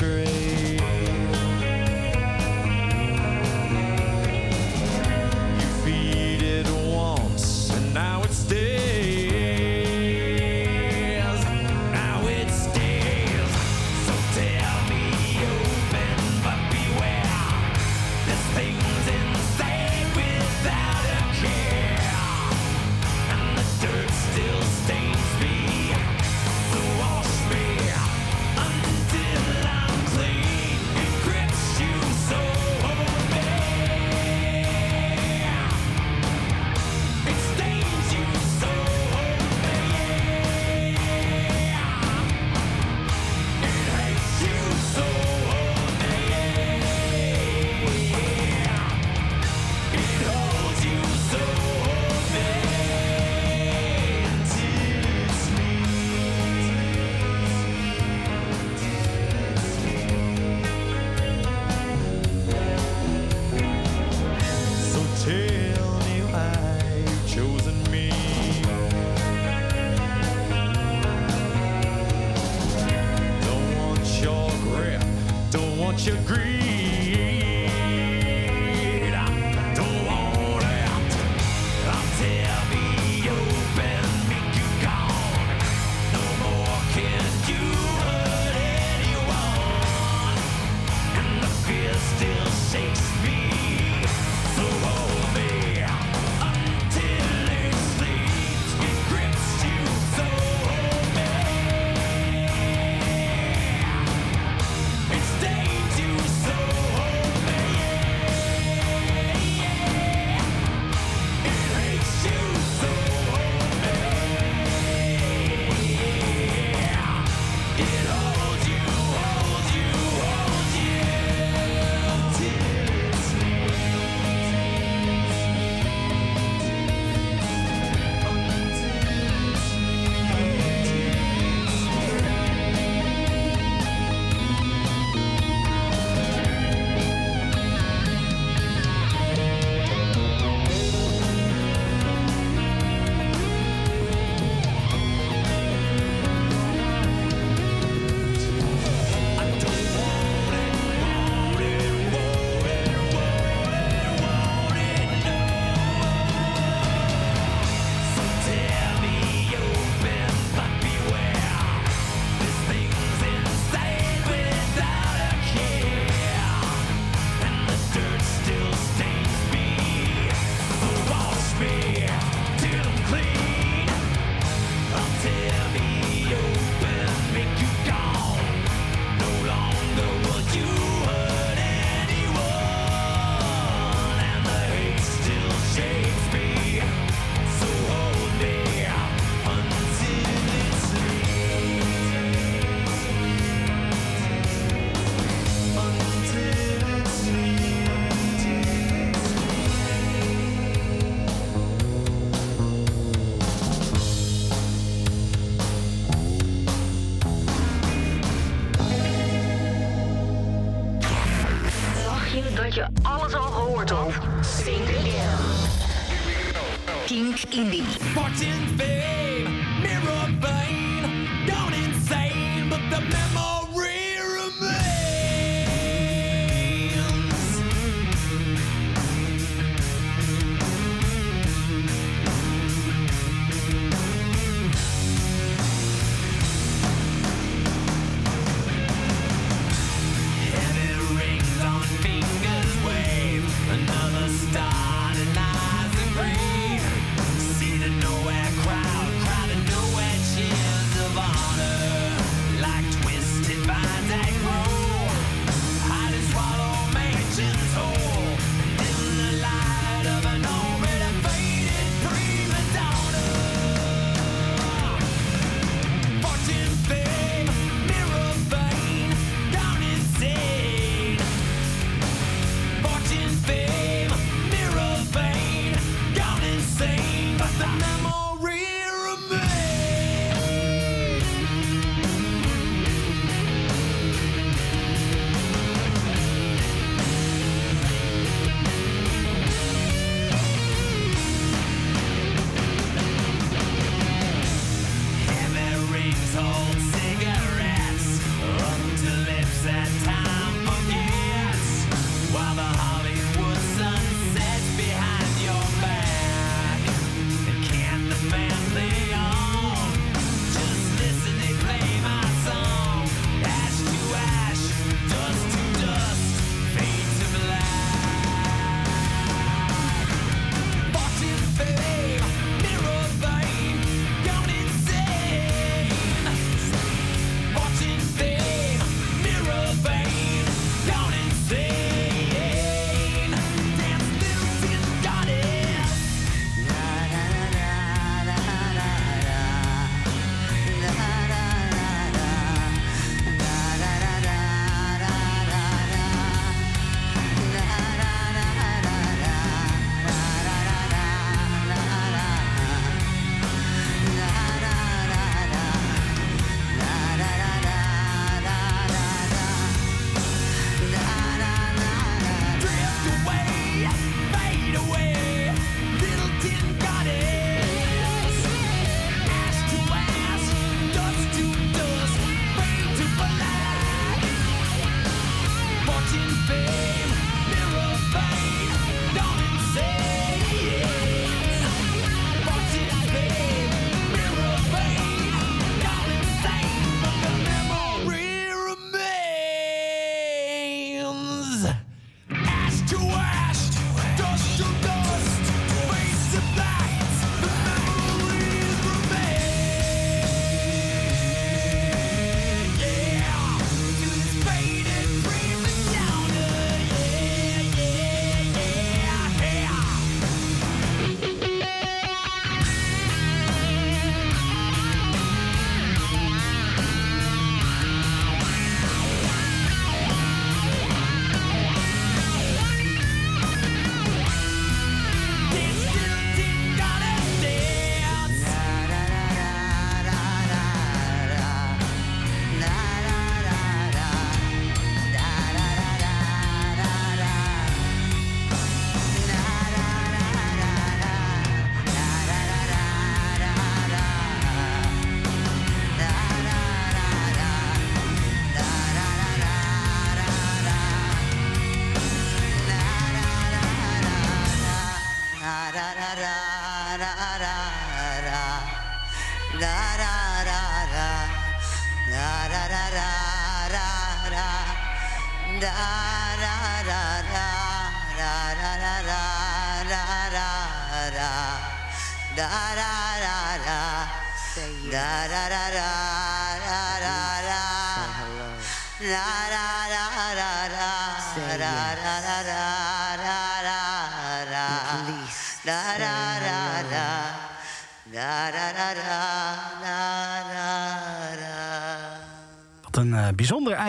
for.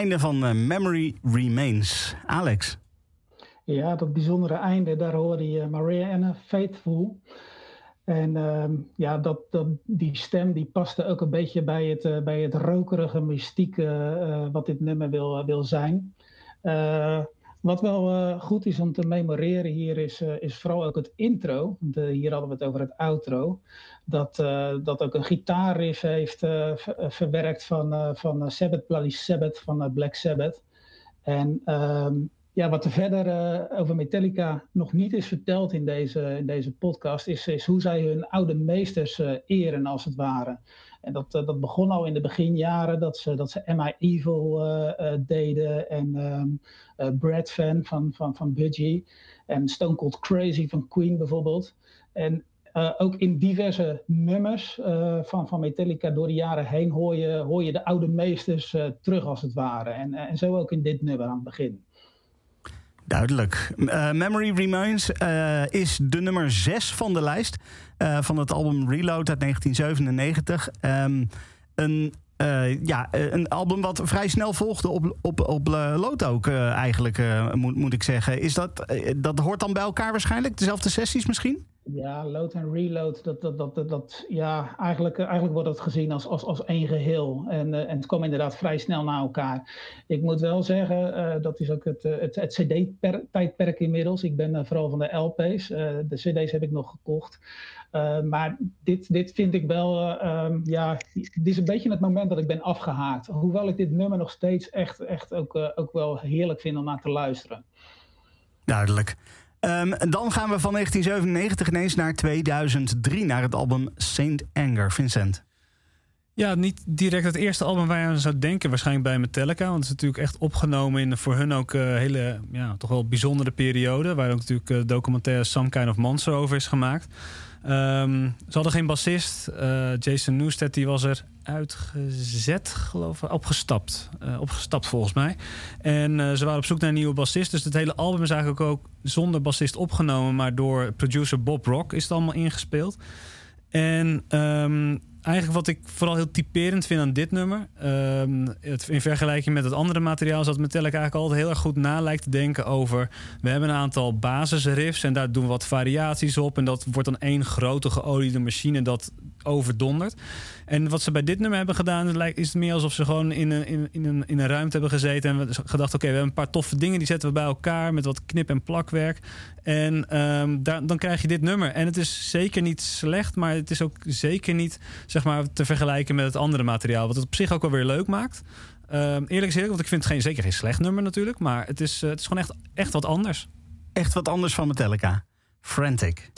Einde van eh, Memory Remains. Alex. Ja, dat bijzondere einde, daar hoorde je Marianne Faithful. En ehm, ja, dat, dat, die stem die paste ook een beetje bij het, eh, bij het rokerige mystieke eh, wat dit nummer wil, wil zijn. Eh, wat wel eh, goed is om te memoreren hier is, eh, is vooral ook het intro. Eh, hier hadden we het over het outro. Dat, eh, dat ook een gitaarriff heeft eh, eh, verwerkt van, van Sabbath Bloody Sabbath van Black Sabbath. En ehm, ja, wat er verder over Metallica nog niet is verteld in deze, in deze podcast, is, is hoe zij hun oude meesters eren, als het ware. En dat, dat begon al in de beginjaren, dat ze, dat ze Am I Evil deden en eh, Brad Fan van, van, van Budgie en Stone Cold Crazy van Queen bijvoorbeeld. En eh, ook in diverse nummers eh, van, van Metallica door de jaren heen hoor je, hoor je de oude meesters eh, terug als het ware. En, en zo ook in dit nummer aan het begin. Duidelijk. Memory Remains is de nummer 6 van de lijst van het album Reload uit 1997. Ehm, een, ja, een album wat vrij snel volgde op, op, op Load ook eigenlijk, moet, moet ik zeggen. Is dat, dat hoort dan bij elkaar waarschijnlijk? Dezelfde sessies misschien? Ja, load en reload, dat, dat, dat, dat, ja, eigenlijk, eh, eigenlijk wordt het gezien als, als, als één geheel. En, eh, en het kwam inderdaad vrij snel na elkaar. Ik moet wel zeggen, eh, dat is ook het, het, het CD-tijdperk inmiddels. Ik ben vooral van de LP's. de CD's heb ik nog gekocht. Maar dit, dit vind ik wel, eh, ehm, ja, dit is een beetje het moment dat ik ben afgehaakt. Hoewel ik dit nummer nog steeds echt, echt ook, ook wel heerlijk vind om naar te luisteren. Duidelijk. En dan gaan we van 1997 ineens naar 2003, naar het album Saint Anger. Vincent. Ja, niet direct het eerste album waar je aan zou denken, waarschijnlijk bij Metallica. Want het is natuurlijk echt opgenomen in voor hun ook een hele, ja, toch wel bijzondere periode. Waar ook natuurlijk eh, documentaire Some Kind of Monster over is gemaakt. Ehm, ze hadden geen bassist. Eh, Jason Newsted die was er uitgezet, geloof ik. Opgestapt. Eh, opgestapt volgens mij. En eh, ze waren op zoek naar een nieuwe bassist. Dus het hele album is eigenlijk ook zonder bassist opgenomen. Maar door producer Bob Rock is het allemaal ingespeeld. En ehm, eigenlijk wat ik vooral heel typerend vind aan dit nummer... ehm, het, in vergelijking met het andere materiaal... is dat Metallica eigenlijk altijd heel erg goed na lijkt te denken over... we hebben een aantal basisriffs en daar doen we wat variaties op... en dat wordt dan één grote geoliede machine dat overdondert. En wat ze bij dit nummer hebben gedaan... is het meer alsof ze gewoon in een, in, in een, in een ruimte hebben gezeten... en gedacht, oké, we hebben een paar toffe dingen... die zetten we bij elkaar met wat knip- en plakwerk... En ehm, daar, dan krijg je dit nummer. En het is zeker niet slecht, maar het is ook zeker niet zeg maar, te vergelijken met het andere materiaal. Wat het op zich ook wel weer leuk maakt. Ehm, eerlijk is eerlijk, want ik vind het geen, zeker geen slecht nummer natuurlijk. Maar het is, eh, het is gewoon echt, echt wat anders. Echt wat anders van Metallica. Frantic.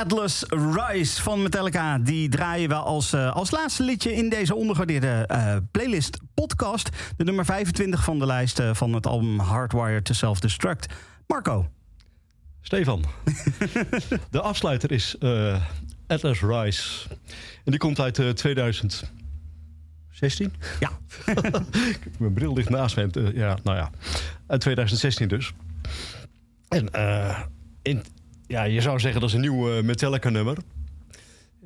Atlas Rise van Metallica. Die draaien we als, eh, als laatste liedje in deze ondergewaardeerde eh, playlist podcast. De nummer 25 van de lijst eh, van het album Hardwired to Self-Destruct. Marco. Stefan. (laughs) de afsluiter is Atlas Rise. En die komt uit eh, 2016. Ja. (laughs) Mijn bril ligt naast me. Eh, ja, nou ja. Uit 2016 dus. En in, ja, je zou zeggen dat is een nieuw eh, Metallica nummer.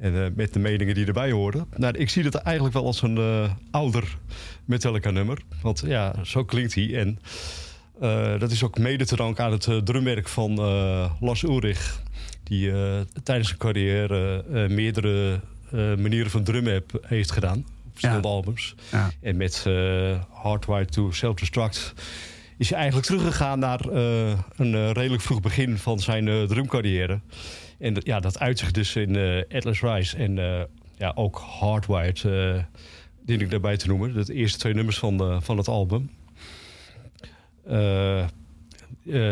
En eh, met de meningen die erbij horen. Nou, ik zie het eigenlijk wel als een eh, ouder Metallica nummer. Want ja, zo klinkt hij. En dat is ook mede te danken aan het drumwerk van Lars Ulrich. Die tijdens zijn carrière meerdere manieren van drummen heb- heeft gedaan. Op verschillende albums. Ja. En met Hardwired to Self-Destruct is hij eigenlijk teruggegaan naar eh, een eh, redelijk vroeg begin van zijn eh, drumcarrière. En ja, dat uit zich dus in Atlas Rise en ja, ook Hardwired, dien ik daarbij te noemen. De eerste twee nummers van, van het album.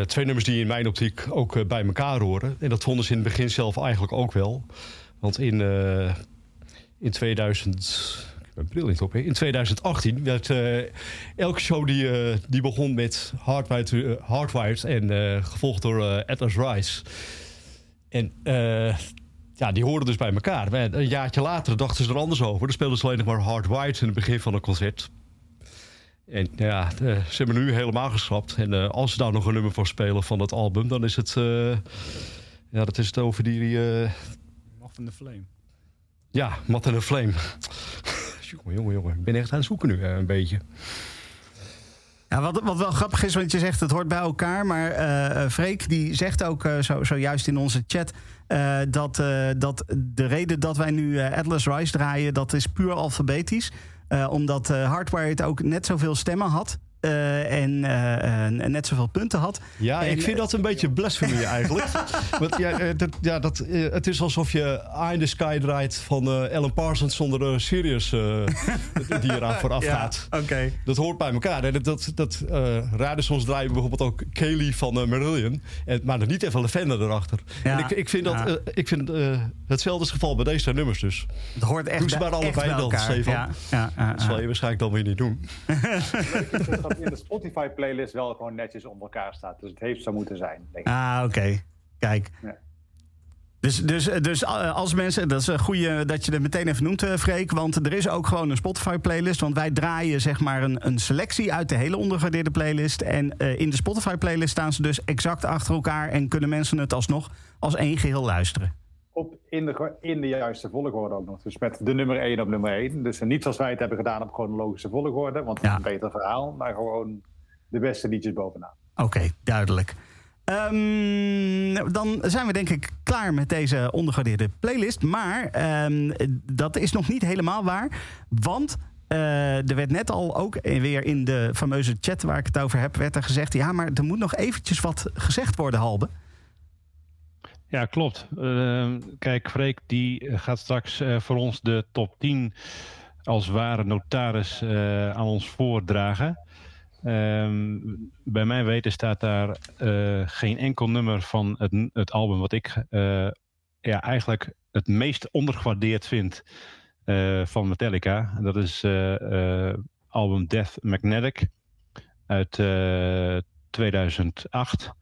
Twee nummers die in mijn optiek ook bij elkaar horen. En dat vonden ze in het begin zelf eigenlijk ook wel. Want in, eh, in 2000... Mijn bril niet op. Hè. In 2018 werd eh, elke show die, eh, die begon met Hardwired, eh, Hardwired en gevolgd door Atlas Rise. En ja, die hoorden dus bij elkaar. Een jaartje later dachten ze er anders over. Dan speelden ze alleen nog maar Hardwired in het begin van een concert. En ja, ze hebben nu helemaal geschrapt. En als ze daar nog een nummer voor spelen van het album, dan is het. ja, dat is het over die. Moth in the Flame. ja, Mat en een Flame. Jongen. Ik ben echt aan het zoeken nu, eh, een beetje. Ja, wat, wat wel grappig is, want je zegt het hoort bij elkaar. Maar eh, Freek die zegt ook zo, zojuist in onze chat... dat, dat de reden dat wij nu Atlas Rise draaien... dat is puur alfabetisch. Omdat eh, Hardwired ook net zoveel stemmen had... eh, en eh, eh, net zoveel punten had. Ja, En- ik vind dat een beetje blasphemy (laughs) eigenlijk. Want ja, eh, dat, ja dat, eh, het is alsof je Eye in the Sky draait van eh Alan Parsons zonder uh, Sirius eh, die eraan (laughs) vooraf gaat. Oké. Dat hoort bij elkaar. hè. Dat, dat, dat eh, draaien we bijvoorbeeld ook Kaylee van eh, Marillion. En, maar dan niet even Lavender erachter. Ja. En ik, ik vind, dat, Ja. eh, ik vind eh, hetzelfde is het geval bij deze nummers dus. Het hoort echt Doe ze maar allebei dan. Stefan. Ja, ja, ja, Dat zal ja. je waarschijnlijk dan weer niet doen. (laughs) dat in de Spotify-playlist wel gewoon netjes onder elkaar staat. Dus het heeft zo moeten zijn, denk ik. Ah, oké. Kijk. Ja. Dus, dus, dus eh, als mensen, dat is een goede dat je het meteen even noemt, eh, Freek. Want er is ook gewoon een Spotify-playlist. Want wij draaien zeg maar een, een selectie uit de hele ondergewaardeerde playlist. En eh, in de Spotify-playlist staan ze dus exact achter elkaar. En kunnen mensen het alsnog als één geheel luisteren. Op, in, de, in de juiste volgorde ook nog. Dus met de nummer 1 op nummer 1. Dus niet zoals wij het hebben gedaan op chronologische volgorde. Want dat Ja. is een beter verhaal. Maar gewoon de beste liedjes bovenaan. Oké, duidelijk. Ehm, dan zijn we denk ik klaar met deze ondergewaardeerde playlist. Maar ehm, dat is nog niet helemaal waar. Want eh, er werd net al ook weer in de fameuze chat waar ik het over heb... werd er gezegd, ja, maar er moet nog eventjes wat gezegd worden, Halbe. Ja, klopt. Ehm, kijk, Freek die gaat straks eh, voor ons de top 10 als ware notaris eh, aan ons voordragen. Ehm, bij mijn weten staat daar eh, geen enkel nummer van het, het album wat ik eh, ja, eigenlijk het meest ondergewaardeerd vind eh, van Metallica. Dat is eh, eh, album Death Magnetic uit eh, 2008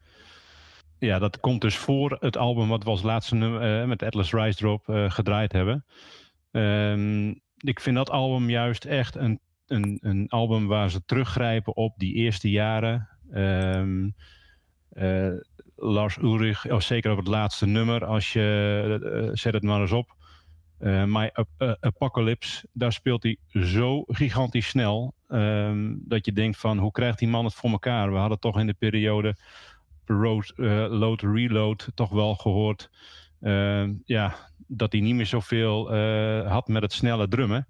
ja, dat komt dus voor het album wat we als laatste nummer eh, met Atlas Rise Drop eh, gedraaid hebben. Ehm, ik vind dat album juist echt een, een, een album waar ze teruggrijpen op die eerste jaren. Ehm, eh, Lars Ulrich, oh, zeker op het laatste nummer, als je zet het maar eens op. My Ap- Apocalypse, daar speelt hij zo gigantisch snel. ehm, dat je denkt van hoe krijgt die man het voor elkaar? We hadden toch in de periode road, eh, load, reload toch wel gehoord. eh, ja, dat hij niet meer zoveel eh, had met het snelle drummen.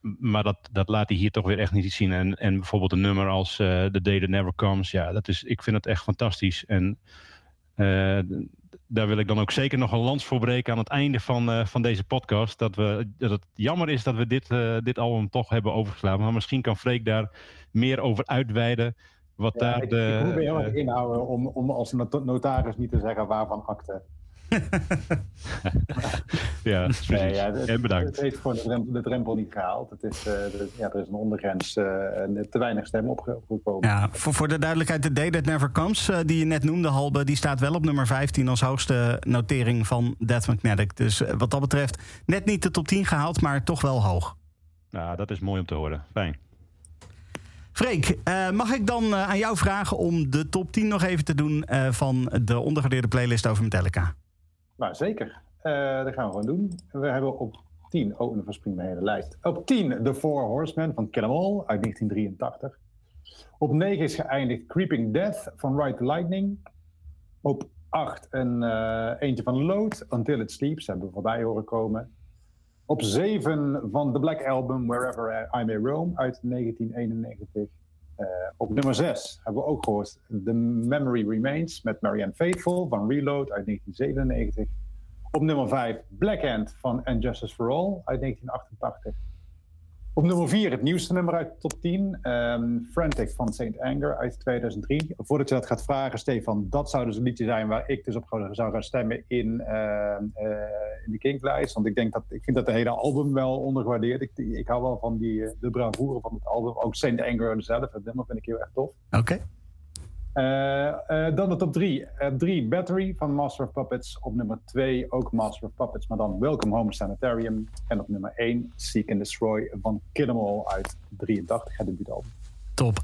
Maar dat, dat laat hij hier toch weer echt niet zien. En, en bijvoorbeeld een nummer als The Day That Never Comes. Ja, dat is, ik vind het echt fantastisch. En daar wil ik dan ook zeker nog een lans voor breken aan het einde van, van deze podcast. Dat, we, dat het jammer is dat we dit, eh, dit album toch hebben overgeslagen. Maar misschien kan Freek daar meer over uitweiden. Wat Ja, daar ik, de, ik moet me heel erg eh, inhouden om, om als not- notaris niet te zeggen waarvan akte. (laughs) ja, precies. Nee, ja, het, en bedankt. Het heeft gewoon de drempel, de drempel niet gehaald. Het is, eh, de- ja, er is een ondergrens eh, en te weinig stemmen opge- opgekomen. Ja, voor, voor de duidelijkheid, de Day That Never Comes, die je net noemde, Halbe, die staat wel op nummer 15 als hoogste notering van Death Magnetic. Dus wat dat betreft, net niet de top 10 gehaald, maar toch wel hoog. Nou, dat is mooi om te horen. Fijn. Freek, eh, mag ik dan eh, aan jou vragen om de top 10 nog even te doen eh, van de ondergewaardeerde playlist over Metallica? Nou, zeker. Dat gaan we gewoon doen. We hebben op 10, oh, dan verspringt mijn hele lijst. Op 10 The Four Horsemen van Kill 'Em All uit 1983. Op 9 is geëindigd Creeping Death van Ride Lightning. Op 8 een eentje van Load, Until It Sleeps, hebben we voorbij horen komen. Op 7 van The Black Album, Wherever I May Roam uit 1991. Eh, op nummer 6 hebben we ook gehoord The Memory Remains met Marianne Faithful van Reload uit 1997. Op nummer 5 Black Hand van And Justice for All uit 1988. Op nummer 4 het nieuwste nummer uit de top 10, ehm, Frantic van Saint Anger uit 2003. Voordat je dat gaat vragen, Stefan, dat zou dus een liedje zijn waar ik dus op zou gaan stemmen in, ehm, eh, in de Kinklijst. Want ik, denk dat, ik vind dat de hele album wel ondergewaardeerd. Ik, ik hou wel van die, eh, de bravoure van het album. Ook Saint Anger zelf, het nummer vind ik heel erg tof. Oké. Dan de top 3. 3 Battery van Master of Puppets. Op nummer 2 ook Master of Puppets, maar dan Welcome Home Sanitarium. En op nummer 1 Seek and Destroy van Kill 'Em All uit 83, het. Top.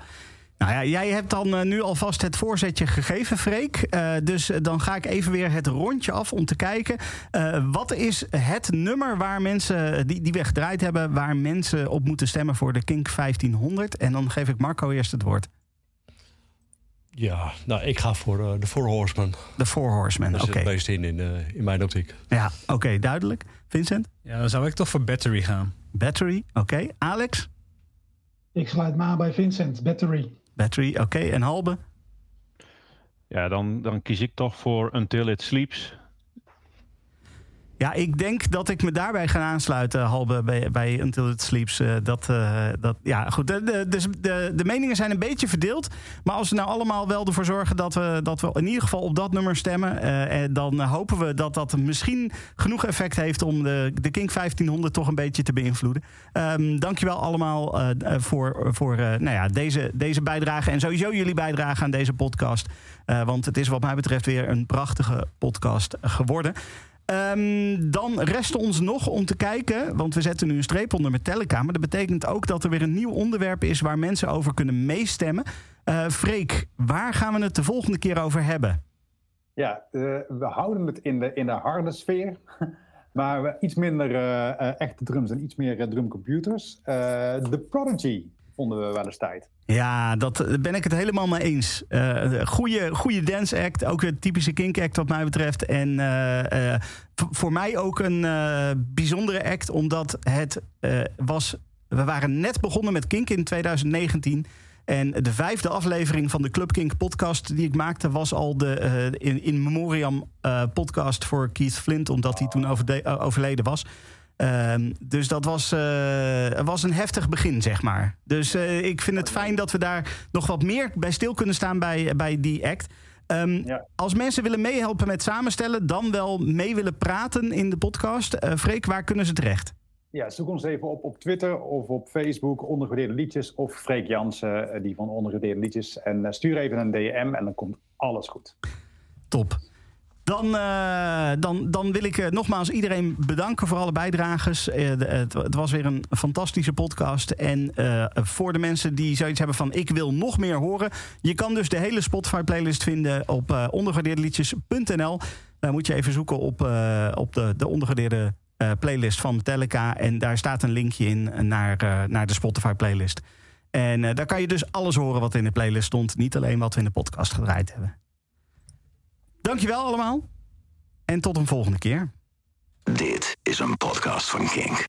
Nou ja, jij hebt dan eh, nu alvast het voorzetje gegeven, Freek. Eh, dus eh, dan ga ik even weer het rondje af om te kijken. eh, wat is het nummer waar mensen, die, die we gedraaid hebben, waar mensen op moeten stemmen voor de Kink 1500? En dan geef ik Marco eerst het woord. Ja, nou, ik ga voor eh, de Four Horsemen. De Four Horsemen, Daar oké. zit het meest in, in, eh, in mijn optiek. Ja, oké, duidelijk. Vincent? Ja, dan zou ik toch voor Battery gaan. Battery, oké. Alex? Ik sluit me aan bij Vincent, Battery. Battery, oké. En Halbe? Ja, dan, dan kies ik toch voor Until It Sleeps. Ja, ik denk dat ik me daarbij ga aansluiten, Halbe, bij, Until It Sleeps. Eh, dat, eh, dat, ja, goed. De, dus de, de meningen zijn een beetje verdeeld. Maar als we nou allemaal wel ervoor zorgen dat we, dat we in ieder geval op dat nummer stemmen. eh, en dan hopen we dat dat misschien genoeg effect heeft om de, de King 1500 toch een beetje te beïnvloeden. Ehm dankjewel allemaal eh, eh, voor, voor eh, nou ja, deze, deze bijdrage. En sowieso jullie bijdrage aan deze podcast. Eh, want het is wat mij betreft weer een prachtige podcast geworden. Ehm, dan rest ons nog om te kijken, want we zetten nu een streep onder Metallica. Maar dat betekent ook dat er weer een nieuw onderwerp is waar mensen over kunnen meestemmen. Eh Freek, waar gaan we het de volgende keer over hebben? Ja, eh, we houden het in de, in de harde sfeer. (laughs) Maar iets minder eh, echte drums en iets meer drumcomputers. The Prodigy vonden we wel eens tijd. Ja, dat ben ik het helemaal mee eens. Eh goede, goede dance act, ook een typische kink act wat mij betreft. En eh, eh, voor mij ook een eh, bijzondere act, omdat het eh, was... We waren net begonnen met kink in 2019... En de vijfde aflevering van de Club Kink podcast die ik maakte... was al de eh, in, memoriam eh, podcast voor Keith Flint... omdat hij toen eh, overleden was. Ehm, dus dat was, eh, was een heftig begin, zeg maar. Dus eh, ik vind het fijn dat we daar nog wat meer bij stil kunnen staan bij, bij die act. Ehm, Ja. Als mensen willen meehelpen met samenstellen... dan wel mee willen praten in de podcast... eh Freek, waar kunnen ze terecht? Ja, zoek ons even op op Twitter of op Facebook, ondergewaardeerde liedjes. Of Freek Jansen, die van ondergewaardeerde liedjes. En stuur even een DM en dan komt alles goed. Top. Dan, eh, dan, dan wil ik eh, nogmaals iedereen bedanken voor alle bijdrages. Eh, het, het was weer een fantastische podcast. En voor de mensen die zoiets hebben van ik wil nog meer horen. Je kan dus de hele Spotify playlist vinden op eh ondergewaardeerdeliedjes.nl. Daar moet je even zoeken op, op de, de playlist van Metallica. En daar staat een linkje in naar, naar de Spotify playlist. En daar kan je dus alles horen wat in de playlist stond. Niet alleen wat we in de podcast gedraaid hebben. Dankjewel allemaal. En tot een volgende keer. Dit is een podcast van Kink.